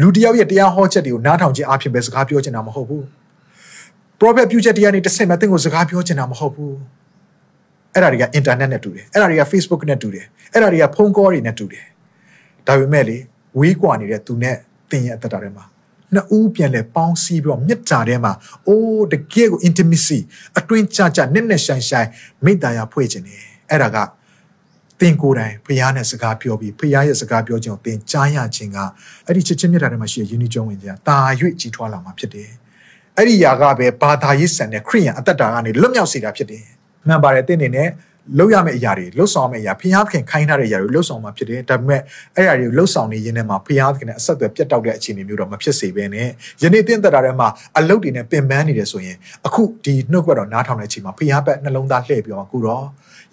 လူတယောက်ရဲ့တရားဟောချက်တွေကိုနားထောင်ခြင်းအားဖြင့်ပဲစကားပြောချင်တာမဟုတ်ဘူး prophet ပြုချက်တရားနေတစ်ဆင့်မဲ့တင့်ကိုစကားပြောချင်တာမဟုတ်ဘူးအဲ့ဒါတွေက internet နဲ့တူတယ်အဲ့ဒါတွေက Facebook နဲ့တူတယ်အဲ့ဒါတွေကဖုန်း call တွေနဲ့တူတယ်ဒါပေမဲ့လေဝေးကွာနေတဲ့သူနဲ့တင်ရဲ့အသက်တာထဲမှာ နှစ်ဦးပြန်လဲပေါင်းစည်းပြီးတော့မြစ်တာထဲမှာအိုးတကယ်ကို intimacy အတွင်းကြကြနက်နက်ရှိုင်ရှိုင်မိတ္တရာဖွဲ့ခြင်းတယ်အဲ့ဒါကတင်ကိုယ်တိုင်ဖရားနဲ့စကားပြောပြီးဖရားရဲ့စကားပြောခြင်းကိုတင်ကြားရခြင်းကအဲ့ဒီချစ်ချင်းမြတ်တာထဲမှာရှိတဲ့ယဉ်ကျေးကျွမ်းဝင်ခြင်းကတာ၍ကြီးထွားလာမှာဖြစ်တယ်အဲ့ဒီຢာကပဲဘာသာရေးဆန်တဲ့ခရိယန်အသက်တာကနေလွတ်မြောက်စေတာဖြစ်တယ်မှန်ပါတယ်တင်းနေနဲ့ လှုပ်ရမယ့်အရာတွေလှုပ်ဆောင်မယ့်အရာဖျားသခင်ခိုင်းထားတဲ့အရာတွေလှုပ်ဆောင်မှာဖြစ်တယ်ဒါပေမဲ့အဲ့အရာတွေကိုလှုပ်ဆောင်နေရင်းနဲ့မှာဖျားသခင်နဲ့အဆက်အသွယ်ပြတ်တောက်တဲ့အခြေအနေမျိုးတော့မဖြစ်စေဘဲနဲ့ယနေ့တင်းသက်တာထဲမှာအလုတ်တွေနဲ့ပင်ပန်းနေတယ်ဆိုရင်အခုဒီနှုတ်ကပတ်တော်နားထောင်တဲ့အချိန်မှာဖျားဘက်နှလုံးသားလှည့်ပြီးတော့ကိုတော့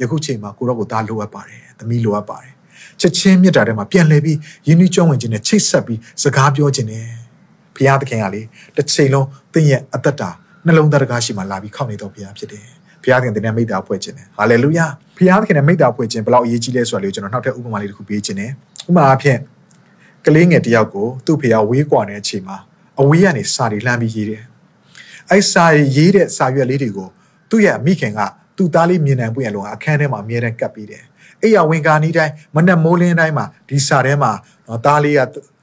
ယခုချိန်မှာကိုတော့ကိုသားလိုအပ်ပါတယ်သမီးလိုအပ်ပါတယ်ချက်ချင်းမြတ်တာထဲမှာပြန်လဲပြီးယဉ်ကျေးကျွမ်းဝင်ခြင်းနဲ့ချိတ်ဆက်ပြီးစကားပြောခြင်းနဲ့ဖျားသခင်ကလေတစ်ချိန်လုံးသင်ရဲ့အသက်တာနှလုံးသားတကားရှိမှလာပြီးခောက်နေတော့ဖျားဖြစ်တယ် ဘုရားသခင်တင်တဲ့မိသားဖွဲ့ခြင်းတယ်ဟာလေလုယာဘုရားသခင်နဲ့မိသားဖွဲ့ခြင်းဘယ်လောက်အရေးကြီးလဲဆိုတာလေးကိုကျွန်တော်နောက်ထပ်ဥပမာလေးတစ်ခုပေးခြင်းတယ်ဥပမာအဖြစ်ကလေးငယ်တယောက်ကိုသူ့ဖေကဝေးကွာတဲ့အချိန်မှာအဝေးကနေစာတွေလှမ်းပြီးရေးတယ်အဲ့စာရေးတဲ့စာရွက်လေးတွေကိုသူ့ရဲ့မိခင်ကသူ့သားလေးမြင်နိုင်ပွင့်ရလို့အခန်းထဲမှာအမြဲတမ်းကပ်ပြီးတယ်အဲ့ရဝင်ကာနီးတိုင်းမနဲ့မိုးလင်းတိုင်းမှာဒီစာထဲမှာတော့သားလေးက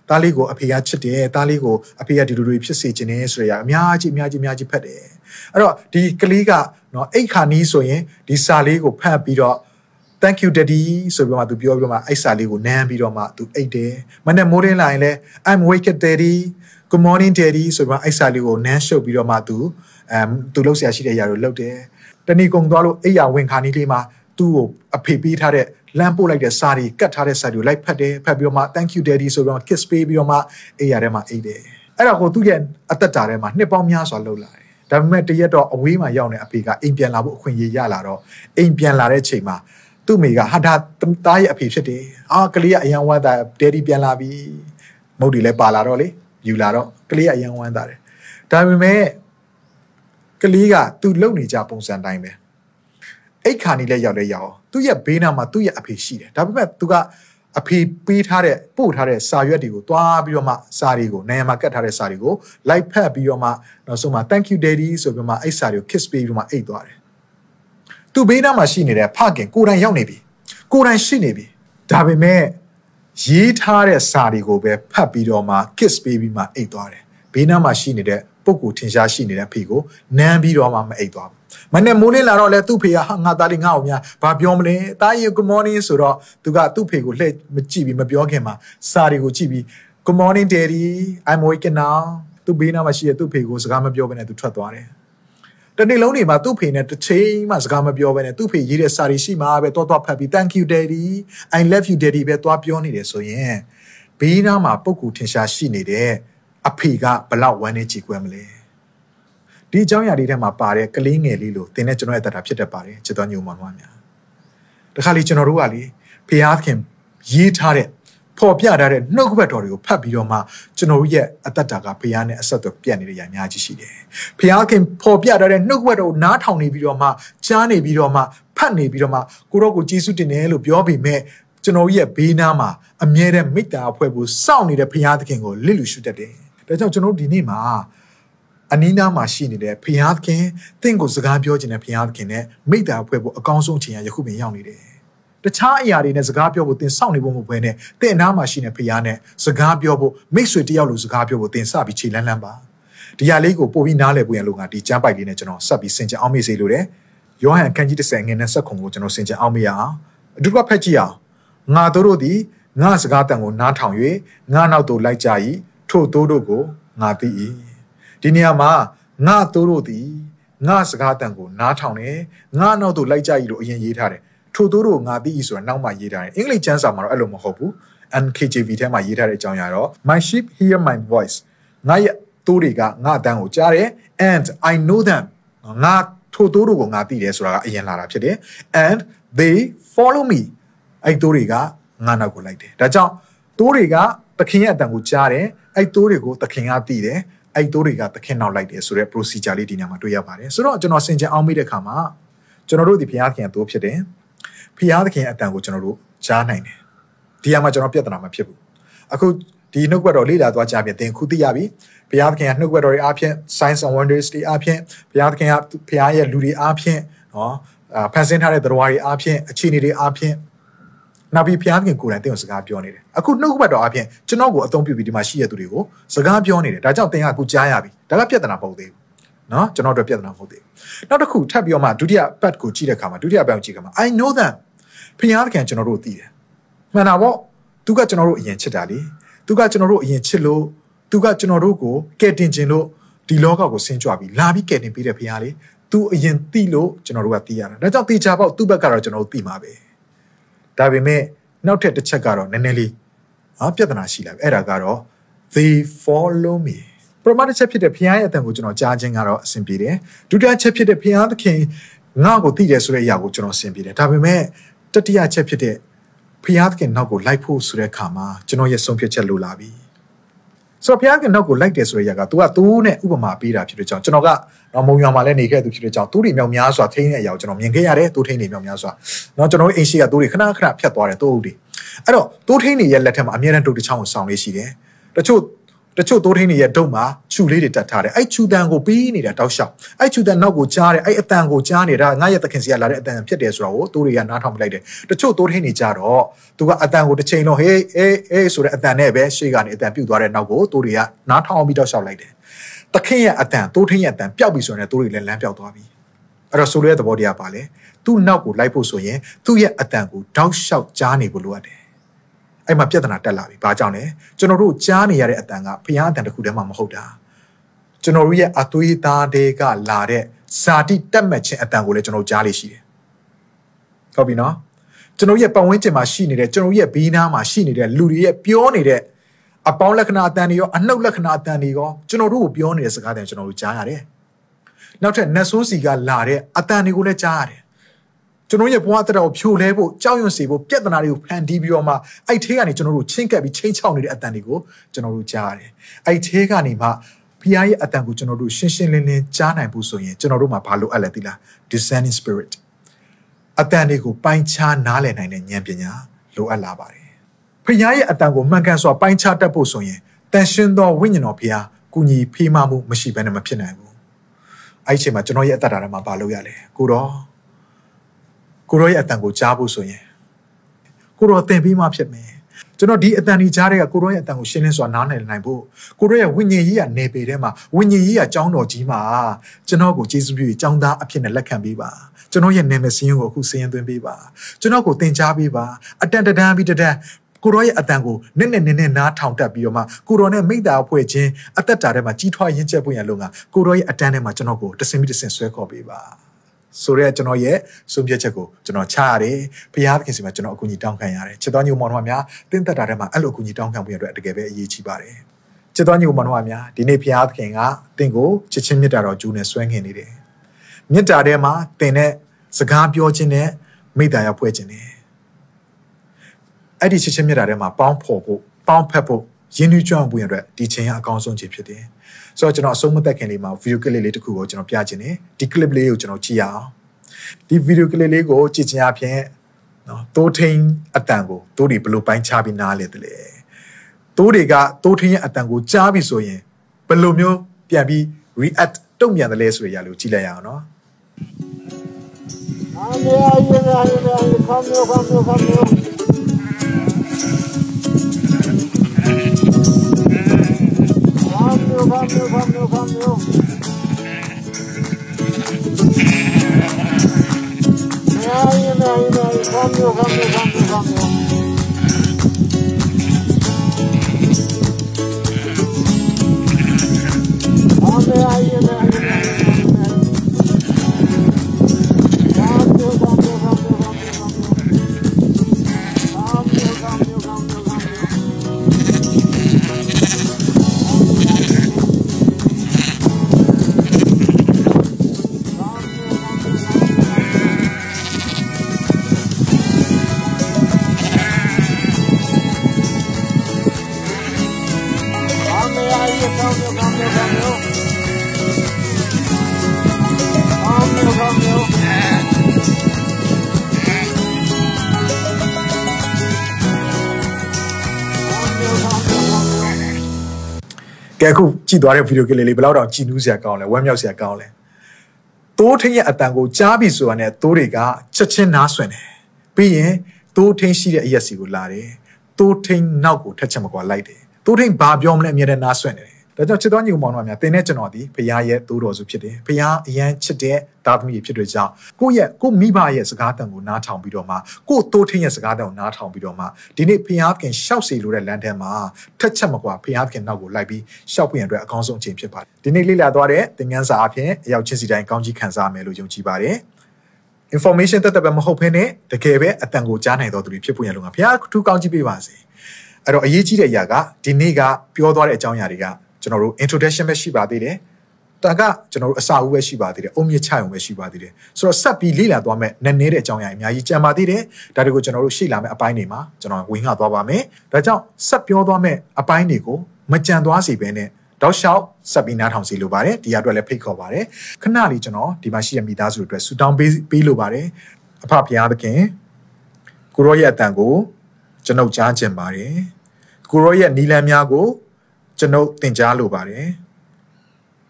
သားလေးကိုအဖေကချစ်တယ်သားလေးကိုအဖေကဒီလိုတွေဖြစ်စေခြင်းနဲ့ဆိုရအများကြီးအများကြီးအများကြီးဖတ်တယ် အဲ့တော့ဒီကလေးကနော်အိတ်ခါနီးဆိုရင်ဒီစာလေးကိုဖတ်ပြီးတော့ thank you daddy ဆိုပြီးမှသူပြောပြီးမှအဲ့စာလေးကိုနမ်းပြီးတော့မှသူအိတ်တယ်မနေ့မိုးရင်းလာရင်လဲ i'm wake daddy good morning daddy ဆိုပြီးမှအဲ့စာလေးကိုနမ်းရှုပ်ပြီးတော့မှသူအမ်သူလှုပ်ရှားရှိတဲ့ຢာကိုလှုပ်တယ်တဏီကုံသွားလို့အိယာဝင်ခါနီးလေးမှာသူ့ကိုအဖေပေးထားတဲ့လမ်းပို့လိုက်တဲ့စာတွေကတ်ထားတဲ့စာတွေကိုလိုက်ဖတ်တယ်ဖတ်ပြီးတော့မှ thank you daddy ဆိုပြီးတော့ kiss ပေးပြီးတော့မှအိယာထဲမှာအိတ်တယ်အဲ့ဒါကိုသူ့ရဲ့အသက်တာထဲမှာနှစ်ပေါင်းများစွာလှုပ်လာတယ် ဒါပေမဲ့တရက်တော့အဝေးမှာရောက်နေအဖေကအိမ်ပြန်လာဖို့အခွင့်အရေးရလာတော့အိမ်ပြန်လာတဲ့ချိန်မှာသူ့မိကဟာဒါသားရဲ့အဖေဖြစ်တယ်အာကလေးကအယံဝမ်းသားဒယ်ဒီပြန်လာပြီမုတ်ဒီလည်းပါလာတော့လေယူလာတော့ကလေးကအယံဝမ်းသားတယ်ဒါပေမဲ့ကလေးကသူ့လုံနေကြပုံစံတိုင်းပဲအိတ်ခါနီလည်းရောက်လဲရောက်သူ့ရဲ့ဘေးနားမှာသူ့ရဲ့အဖေရှိတယ်ဒါပေမဲ့သူက အဖေပေးထားတဲ့ပို့ထားတဲ့စာရွက်တွေကိုတွားပြီးတော့မှစာတွေကိုနိုင်ရမှာကတ်ထားတဲ့စာတွေကိုလိုက်ဖတ်ပြီးတော့မှနောက်ဆုံးမှာ thank you daddy ဆိုပြီးမှအဲ့စာတွေကို kiss ပေးပြီးတော့မှအိတ်သွားတယ်သူဘေးနားမှာရှိနေတဲ့ဖခင်ကိုယ်တိုင်ရောက်နေပြီကိုယ်တိုင်ရှိနေပြီဒါပေမဲ့ရေးထားတဲ့စာတွေကိုပဲဖတ်ပြီးတော့မှ kiss ပေးပြီးမှအိတ်သွားတယ်ဘေးနားမှာရှိနေတဲ့ပုဂ္ဂိုလ်ထင်ရှားရှိနေတဲ့ဖေကိုနမ်းပြီးတော့မှမအိတ်သွားဘူး မနေ့မိုးလင်းလာတော့လဲသူ့ဖေကဟာငါသားလေးငါ့အောင်များဘာပြောမလဲတားရီ good morning ဆိုတော့သူကသူ့ဖေကိုလှည့်မကြည့်ပြီးမပြောခင်မှာစာတွေကိုကြည့်ပြီး good morning daddy i'm waking now သူဘေးနားမှာရှိတဲ့သူ့ဖေကိုစကားမပြောဘဲနဲ့သူထွက်သွားတယ်တနေ့လုံးနေမှာသူ့ဖေနဲ့တစ်ချိန်မှစကားမပြောဘဲနဲ့သူ့ဖေရေးတဲ့စာတွေရှိမှာပဲတော့တော့ဖတ်ပြီး thank you daddy i love you daddy ပဲသွားပြောနေတယ်ဆိုရင်ဘေးနားမှာပုံကူထင်ရှားရှိနေတဲ့အဖေကဘလောက်ဝမ်းနေကြည်ကွယ်မလဲ ဒီအကြောင်းအရာတွေထဲမှာပါတဲ့ကလေးငယ်လေးလို့သင်တဲ့ကျွန်တော်ရဲ့အသက်တာဖြစ်တတ်ပါတယ်ချစ်တော်ညုံမောင်တို့များတခါလေကျွန်တော်တို့ကလေဖျားခင်ရေးထားတဲ့ပေါ်ပြထားတဲ့နှုတ်ကပတ်တော်တွေကိုဖတ်ပြီးတော့မှကျွန်တော်တို့ရဲ့အသက်တာကဖျားနဲ့အဆက်အသွယ်ပြတ်နေတဲ့အများကြီးရှိတယ်ဖျားခင်ပေါ်ပြထားတဲ့နှုတ်ကပတ်တော်ကိုနားထောင်နေပြီးတော့မှကြားနေပြီးတော့မှဖတ်နေပြီးတော့မှကိုရောကိုကျေးဇူးတင်တယ်လို့ပြောပြီးမဲ့ကျွန်တော်ရဲ့ဘေးနားမှာအမြဲတမ်းမိတ္တာအဖွဲ့ကိုစောင့်နေတဲ့ဖရာသခင်ကိုလစ်လူရှုတတ်တယ်ဒါကြောင့်ကျွန်တော်တို့ဒီနေ့မှာ အနီးနားမှာရှိနေတဲ့ဖရာသခင်တင့်ကိုစကားပြောခြင်းနဲ့ဖရာသခင်နဲ့မိတ္တာအဖွဲ့ကိုအကောင်းဆုံးချိန်ရယခုပင်ရောက်နေတယ်တခြားအရာတွေနဲ့စကားပြောဖို့သင်စောင့်နေဖို့မဟုတ်ဘဲနဲ့သင်အနားမှာရှိနေဖရာနဲ့စကားပြောဖို့မိတ်ဆွေတယောက်လိုစကားပြောဖို့သင်စပြီးခြေလန်းလန်းပါဒီဟာလေးကိုပို့ပြီးနားလည်ဖို့ရလို့ငါဒီကျမ်းပိုက်လေးနဲ့ကျွန်တော်ဆက်ပြီးစင်ကြအောင်မေ့စေလိုတယ်ယောဟန်အခန်းကြီး30ငွေနဲ့ဆက်ခုံကိုကျွန်တော်စင်ကြအောင်မေ့ရအောင်အတူတူဖတ်ကြည့်အောင်ငါတို့တို့သည်ငါစကားတန်ကိုနားထောင်၍ငါနောက်သို့လိုက်ကြ၏ထို့တို့တို့ကိုငါသိ၏ ဒီနေရာမှာငါတို့တို့သည်ငါစကားတန်ကိုနားထောင်တယ်ငါနောက်သို့လိုက်ကြ၏လို့အရင်ရေးထားတယ်ထို့တို့တို့ငါသိ၏ဆိုတာနောက်မှရေးထားတယ်အင်္ဂလိပ်ကျမ်းစာမှာတော့အဲ့လိုမဟုတ်ဘူး NKJV ထဲမှာရေးထားတဲ့အကြောင်းအရာတော့ my sheep hear my voice ငါရဲ့တိုးတွေကငါအတန်းကိုကြားတယ် and I know them ငါထိုတိုးတို့ကိုငါသိတယ်ဆိုတာကအရင်လာတာဖြစ်တယ် and they follow me အဲ့တိုးတွေကငါနောက်ကိုလိုက်တယ်ဒါကြောင့်တိုးတွေကသခင်ရဲ့အတန်ကိုကြားတယ်အဲ့တိုးတွေကိုသခင်ကသိတယ် အဲ့တိုးတွေကသခင်နောက်လိုက်တယ်ဆိုတဲ့ procedure လေးဒီညမှာတွေ့ရပါတယ်ဆိုတော့ကျွန်တော်ဆင်ခြင်အောင်မိတဲ့ခါမှာကျွန်တော်တို့ဒီဘုရားသခင်အတိုးဖြစ်တယ်ဘုရားသခင်အတန်ကိုကျွန်တော်တို့ကြားနိုင်တယ်ဒီအမှာကျွန်တော်ပြဿနာမဖြစ်ဘူးအခုဒီနှုတ်ကပတ်တော်လေ့လာသွားကြပြီသင်ခုသိရပြီဘုရားသခင်ကနှုတ်ကပတ်တော်တွေအားဖြင့် signs and wonders တွေအားဖြင့်ဘုရားသခင်ကဘုရားရဲ့လူတွေအားဖြင့်နော်ဖန်ဆင်းထားတဲ့သတော်ဝါတွေအားဖြင့်အခြေအနေတွေအားဖြင့် နောက်ပြီးဘုရားသခင်ကိုယ်တိုင်သင်ကိုစကားပြောနေတယ်အခုနှုတ်ကပတ်တော်အားဖြင့်ကျွန်တော်ကိုအသုံးပြုပြီးဒီမှာရှိရတဲ့သူတွေကိုစကားပြောနေတယ်ဒါကြောင့်သင်ကအခုကြားရပြီဒါကပြဿနာမဟုတ်သေးဘူးနော်ကျွန်တော်တို့ပြဿနာမဟုတ်သေးဘူးနောက်တစ်ခုထပ်ပြီးတော့မှဒုတိယပတ်ကိုကြည့်တဲ့အခါမှာဒုတိယပတ်ကိုကြည့်တဲ့အခါမှာ I know that ဘုရားသခင်ကျွန်တော်တို့သိတယ်မှန်တာပေါ့သူကကျွန်တော်တို့အရင်ချစ်တာလေသူကကျွန်တော်တို့အရင်ချစ်လို့သူကကျွန်တော်တို့ကိုကယ်တင်ခြင်းလို့ဒီလောကကိုဆင်းကြွပြီးလာပြီးကယ်တင်ပေးတဲ့ဘုရားလေသူအရင်သိလို့ကျွန်တော်တို့ကသိရတာဒါကြောင့်တေချာပေါ့သူ့ဘက်ကတော့ကျွန်တော်တို့သိမှာပဲ ဒါပေမဲ့နောက်ထပ်တစ်ချက်ကတော့နည်းနည်းလေးဟာပြဿနာရှိလာပြီအဲ့ဒါကတော့ they follow me ပရမတ်ချက်ဖြစ်တဲ့ဘုရားရဲ့အတန်ကိုကျွန်တော်ကြားခြင်းကတော့အဆင်ပြေတယ်ဒုတိယချက်ဖြစ်တဲ့ဘုရားသခင်ငါ့ကိုသိတယ်ဆိုတဲ့အရာကိုကျွန်တော်အဆင်ပြေတယ်ဒါပေမဲ့တတိယချက်ဖြစ်တဲ့ဖျားသခင်နောက်ကိုလိုက်ဖို့ဆိုတဲ့အခါမှာကျွန်တော်ရဲ့ဆုံးဖြတ်ချက်လိုလာပြီ ဆိုတော့ဖျားသခင်နောက်ကိုလိုက်တယ်ဆိုတဲ့ຢာက तू ကသူနဲ့ဥပမာပေးတာဖြစ်တဲ့ကြောင့်ကျွန်တော်ကတော့မုံရွာမှာလည်းနေခဲ့သူဖြစ်တဲ့ကြောင့်သူတွေမြောက်များစွာထိန်းတဲ့အရာကိုကျွန်တော်မြင်ခဲ့ရတယ်သူထိန်းနေမြောက်များစွာเนาะကျွန်တော်အိမ်ရှိကသူတွေခဏခဏဖြတ်သွားတယ်သူ့ဥတွေအဲ့တော့သူထိန်းနေရဲ့လက်ထက်မှာအမြဲတမ်းဒုတ်တစ်ချောင်းကိုဆောင်လေးရှိတယ်တချို့ တချို့တိုးထင်းတွေရဲ့ဒုတ်မှာခြူလေးတွေတက်ထားတယ်အဲ့ခြူတန်ကိုပြီးနေတာတောက်လျှောက်အဲ့ခြူတန်နောက်ကိုကြားတယ်အဲ့အတန်ကိုကြားနေတာငါရဲ့သခင်စီကလာတဲ့အတန်ဖြစ်တယ်ဆိုတော့တိုးတွေကနားထောင်ပလိုက်တယ်တချို့တိုးထင်းတွေကြတော့သူကအတန်ကိုတစ်ချိန်လုံးဟေးအေးအေးဆိုတဲ့အတန်နဲ့ပဲရှေ့ကနေအတန်ပြုတ်သွားတဲ့နောက်ကိုတိုးတွေကနားထောင်ပြီးတောက်လျှောက်လိုက်တယ်သခင်ရဲ့အတန်တိုးထင်းရဲ့အတန်ပျောက်ပြီဆိုရင်တိုးတွေလည်းလမ်းပျောက်သွားပြီအဲ့တော့ဆိုလိုတဲ့သဘောတရားပါလေသူ့နောက်ကိုလိုက်ဖို့ဆိုရင်သူ့ရဲ့အတန်ကိုတောက်လျှောက်ကြားနေဖို့လိုအပ်တယ် အဲ့မှာပြဿနာတက်လာပြီ။ဘာကြောင့်လဲ။ကျွန်တော်တို့ကြားနေရတဲ့အတန်ကဘုရားအတန်တစ်ခုတည်းမှမဟုတ်တာ။ကျွန်တော်တို့ရဲ့အသွေးသားတွေကလာတဲ့ဇာတိတက်မှတ်ခြင်းအတန်ကိုလည်းကျွန်တော်ကြားလိရှိတယ်။ဟုတ်ပြီနော်။ကျွန်တော်ရဲ့ပတ်ဝန်းကျင်မှာရှိနေတဲ့ကျွန်တော်ရဲ့ဘေးနားမှာရှိနေတဲ့လူတွေရဲ့ပြောနေတဲ့အပေါင်းလက္ခဏာအတန်တွေရောအနှုတ်လက္ခဏာအတန်တွေရောကျွန်တော်တို့ကိုပြောနေတဲ့စကားတွေကျွန်တော်တို့ကြားရတယ်။နောက်ထပ်နတ်ဆိုးစီကလာတဲ့အတန်တွေကိုလည်းကြားရတယ် ကျွန်တော်ရဲ့ဘဝတက်တော်ဖြိုလဲဖို့ကြောက်ရွံ့စေဖို့ပြဿနာတွေကိုဖန်တီးပြီးတော့မှအဲ့ထဲကနေကျွန်တော်တို့ချင်းကပ်ပြီးချင်းချောက်နေတဲ့အတန်တွေကိုကျွန်တော်တို့ကြားရတယ်အဲ့ထဲကနေမှဖီးယားရဲ့အတန်ကိုကျွန်တော်တို့ရှင်းရှင်းလင်းလင်းကြားနိုင်ဖို့ဆိုရင်ကျွန်တော်တို့မှာဘာလို့အပ်လဲသိလား discerning spirit အတန်တွေကိုပိုင်းခြားနားလည်နိုင်တဲ့ဉာဏ်ပညာလိုအပ်လာပါတယ်ဖီးယားရဲ့အတန်ကိုမှန်ကန်စွာပိုင်းခြားတတ်ဖို့ဆိုရင်တန်ရှင်းသောဝိညာဉ်တော်ဖီးယားကူညီဖေးမမှုမရှိဘဲနဲ့မဖြစ်နိုင်ဘူးအဲ့ဒီအချိန်မှာကျွန်တော်ရဲ့အတ္တတာထဲမှာဘာလုပ်ရလဲကိုတော့ ကိုရောရဲ့အတန်ကိုကြားဖို့ဆိုရင်ကိုရောသင်ပြီးမှဖြစ်မယ်ကျွန်တော်ဒီအတန်ကြီးကြားတဲ့ကကိုရောရဲ့အတန်ကိုရှင်းလင်းစွာနားလည်နိုင်ဖို့ကိုရောရဲ့ဝိညာဉ်ရေးကနေပေထဲမှာဝိညာဉ်ရေးကចောင်းတော်ကြီးမှာကျွန်တော်ကိုကျေးဇူးပြုပြီးចောင်းသားအဖြစ်နဲ့လက်ခံပေးပါကျွန်တော်ရဲ့နာမည်စင်းကိုအခုစင်းသွင်းပေးပါကျွန်တော်ကိုသင်ကြားပေးပါအတန်တဒန်းပြီးတဒန်းကိုရောရဲ့အတန်ကိုနက်နက်နက်နက်နားထောင်တက်ပြီးတော့မှကိုရောနဲ့မိတ္တာအဖွဲ့ချင်းအသက်တာထဲမှာကြီးထွားရင်းချက်ပွင့်ရလို့ငါကိုရောရဲ့အတန်ထဲမှာကျွန်တော်ကိုတစင်ပြီးတစင်ဆွဲခေါ်ပေးပါ ဆိုတော့ကျွန်တော်ရဲ့ဆုံးဖြတ်ချက်ကိုကျွန်တော်ချရတယ်ဘုရားသခင်စီမှာကျွန်တော်အကူအညီတောင်းခံရတယ်ချစ်တော်ညီမောင်နှမများတင်းသက်တာထဲမှာအဲ့လိုအကူအညီတောင်းခံဖို့ရတဲ့တကယ်ပဲအရေးကြီးပါတယ်ချစ်တော်ညီမောင်နှမများဒီနေ့ဘုရားသခင်ကတင့်ကိုချစ်ချင်းမြတ်တာတော်ဂျူးနဲ့ဆွဲငင်နေတယ်မြတ်တာထဲမှာတင်တဲ့စကားပြောခြင်းနဲ့မိတ္တာရောက်ဖွဲ့ခြင်းနဲ့အဲ့ဒီချစ်ချင်းမြတ်တာထဲမှာပေါင်းဖော်ဖို့ပေါင်းဖက်ဖို့ ရင်းနှီးကြွအောင်ဖို့ရတဲ့ဒီချိန်ကအကောင်းဆုံးချိန်ဖြစ်တယ်ဆိုတော့ကျွန်တော်အဆုံးမသက်ခင်လေးမှာ video clip လေးတစ်ခုကိုကျွန်တော်ပြချင်တယ်ဒီ clip လေးကိုကျွန်တော်ကြည့်ရအောင်ဒီ video clip လေးကိုကြည့်ခြင်းအပြင်နော်တိုးထင်းအတန်ကိုတိုးတွေဘယ်လိုပိုင်းခြားပြီးနားလဲတလဲတိုးတွေကတိုးထင်းရဲ့အတန်ကိုကြားပြီဆိုရင်ဘယ်လိုမျိုးပြန်ပြီး react တုံ့ပြန်တယ်လဲဆိုရရလို့ကြည့်လိုက်ရအောင်နော် nhiều phong nhiều phong nhiều phong nhiều này này này phong nhiều phong nhiều phong nhiều phong nhiều Hãy subscribe cho kênh Ghiền Mì Gõ Để không bỏ lỡ những video hấp dẫn ကဲအခုကြည့်သွားတဲ့ဗီဒီယိုကလေးလေးဘယ်လောက်တောင်ကြည်နူးစရာကောင်းလဲဝမ်းမြောက်စရာကောင်းလဲတိုးထင်းရဲ့အတန်ကိုကြားပြီဆိုတာနဲ့တိုးတွေကချက်ချင်းနားဆွင်တယ်ပြီးရင်တိုးထင်းရှိတဲ့အရက်စီကိုလာတယ်တိုးထင်းနောက်ကိုထက်ချက်မကွာလိုက်တယ်တိုးထင်းဘာပြောမလဲအမြဲတမ်းနားဆွင်တယ် ဒါကြောင့်ချစ်တော်ညီကောင်မောင်တို့များတင်းတဲ့ကျွန်တော်ဒီဖရားရဲ့တိုးတော်စုဖြစ်တယ်ဖရားအရန်ချစ်တဲ့သားသမီးဖြစ်တဲ့ကြောင့်ကိုယ့်ရဲ့ကိုယ့်မိဘရဲ့စကားတန်ကိုနားထောင်ပြီးတော့မှကိုယ့်တိုးထင်းရဲ့စကားတန်ကိုနားထောင်ပြီးတော့မှဒီနေ့ဖရားခင်ရှောက်စီလိုတဲ့လမ်းထဲမှာထက်ချက်မကွာဖရားခင်နောက်ကိုလိုက်ပြီးရှောက်ပြရင်အတွက်အကောင်းဆုံးအချိန်ဖြစ်ပါတယ်ဒီနေ့လေ့လာသွားတဲ့သင်ခန်းစာအဖြစ်အရောက်ချင်းစီတိုင်းကောင်းကြီးခံစားမယ်လို့ယုံကြည်ပါတယ် information တက်တက်ပဲမဟုတ်ဘဲနဲ့တကယ်ပဲအတန်ကိုကြားနိုင်တော်သူတွေဖြစ်ဖို့ရလုံကဘုရားထူးကောင်းကြီးပေးပါစေအဲ့တော့အရေးကြီးတဲ့အရာကဒီနေ့ကပြောသွားတဲ့အကြောင်းအရာတွေက ကျွန်တော်တို့ introduction ပဲရှိပါသေးတယ်တာကကျွန်တော်တို့အစာအုပ်ပဲရှိပါသေးတယ်အုံမြင့်ချရုံပဲရှိပါသေးတယ်ဆိုတော့ဆက်ပြီးလေ့လာသွားမယ်နည်းနည်းတဲ့အကြောင်းအရာအများကြီးကြံပါသေးတယ်ဒါတွေကိုကျွန်တော်တို့ရှေ့လာမယ့်အပိုင်းတွေမှာကျွန်တော်ဝင်ငှသွားပါမယ်ဒါကြောင့်ဆက်ပြောသွားမယ့်အပိုင်းတွေကိုမကြံသွားစေဘဲနဲ့တောက်လျှောက်ဆက်ပြီးနားထောင်စီလိုပါတယ်ဒီအတွက်လည်းဖိတ်ခေါ်ပါတယ်ခဏလေးကျွန်တော်ဒီမှာရှိတဲ့မိသားစုတွေအတွက်ဆူတောင်းပေးပေးလိုပါတယ်အဖဘုရားသခင်ကိုရောရဲ့အတန်ကိုကျွန်ုပ်ကြားခြင်းပါတယ်ကိုရောရဲ့နီလန်းများကို ကျွန်ုပ်သင်ကြားလိုပါတယ်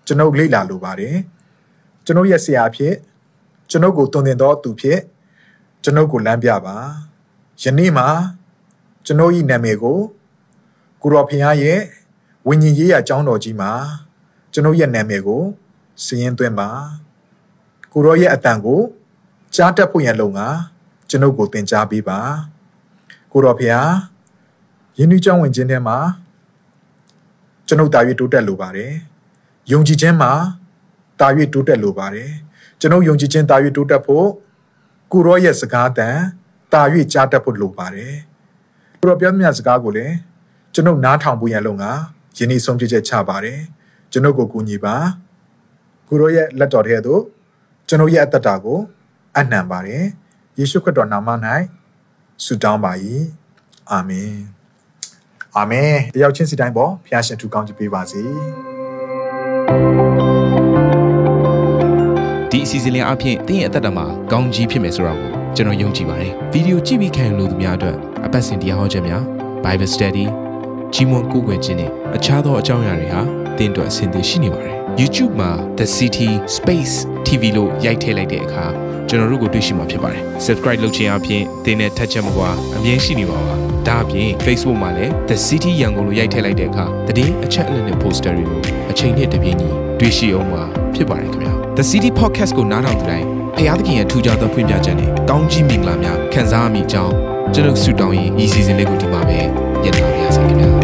ကျွန်ုပ်လေ့လာလိုပါတယ်ကျွန်ုပ်ရဲ့ဆရာအဖြစ်ကျွန်ုပ်ကိုတုံသင်သောသူဖြစ်ကျွန်ုပ်ကိုလမ်းပြပါယနေ့မှာကျွန်ုပ်၏နာမည်ကိုကိုရောဖခင်ရဲ့ဝိညာဉ်ရေးရာအကြောင်းတော်ကြီးမှာကျွန်ုပ်ရဲ့နာမည်ကိုစည်ရင်သွင်းပါကိုရောရဲ့အတန်ကိုကြားတတ်ဖို့ရန်လုံကကျွန်ုပ်ကိုသင်ကြားပေးပါကိုရောဖခင်ယင်းနှကြောင်းဝင်ခြင်းထဲမှာ ကျွန်ုပ်တာ၍တိုးတက်လိုပါတယ်ယုံကြည်ခြင်းမှာတာ၍တိုးတက်လိုပါတယ်ကျွန်ုပ်ယုံကြည်ခြင်းတာ၍တိုးတက်ဖို့ကိုရောရဲ့စကားတန်တာ၍ကြားတတ်ဖို့လိုပါတယ်ကိုရောပြောသမျှစကားကိုလည်းကျွန်ုပ်နားထောင်ဖို့ရန်လုံကယင်းနှဆုံးဖြတ်ချက်ချပါတယ်ကျွန်ုပ်ကိုကူညီပါကိုရောရဲ့လက်တော်ထဲသို့ကျွန်ုပ်ရဲ့အသက်တာကိုအနှံပါတယ်ယေရှုခရစ်တော်နာမ၌ဆုတောင်းပါ၏အာမင် အာမင်တယောက်ချင်းစီတိုင်းပေါ်ဖခင်ရှင်ထူကောင်းချီးပေးပါစေဒီအစီအစဉ်လေးအပြင်တင်းရဲ့အသက်တာမှာကောင်းကြီးဖြစ်မယ်ဆိုတာကိုကျွန်တော်ယုံကြည်ပါတယ်ဗီဒီယိုကြည့်ပြီးခံယူလို့သူများအတွက်အပတ်စဉ်တရားဟောခြင်းများ Bible Study ကြီးမွန်ကိုယ်ွယ်ခြင်းနဲ့အခြားသောအကြောင်းအရာတွေဟာတင်းအတွက်အဆင်သင့်ရှိနေပါတယ် YouTube မှာ The City Space TV လို့ရိုက်ထည့်လိုက်တဲ့အခါ ကျွန်တော်တို့ကိုတွေ့ရှိမှာဖြစ်ပါတယ် Subscribe လုပ်ခြင်းအပြင်တင်းနဲ့ထက်ချက်မကွာအမြင်ရှိနေပါပါဒါအပြင် Facebook မှာလည်း The City ရန်ကုန်လို့ရိုက်ထည့်လိုက်တဲ့အခါတည်အချက်အလက်နဲ့ poster တွေကိုအချိန်နဲ့တပြေးညီတွေ့ရှိအောင်မှာဖြစ်ပါတယ်ခင်ဗျာ The City Podcast ကိုနားထောင်ကြတိုင်းဖျားသခင်ရဲ့ထူကြသောဖွင့်ပြချက်နဲ့ကောင်းကြီးမင်္ဂလာများခံစားမိကြောင်းကျွန်တော်ဆုတောင်းရင်ဤစီစဉ်လေးကိုဒီမှာပဲညှိနှိုင်းပါရစေခင်ဗျာ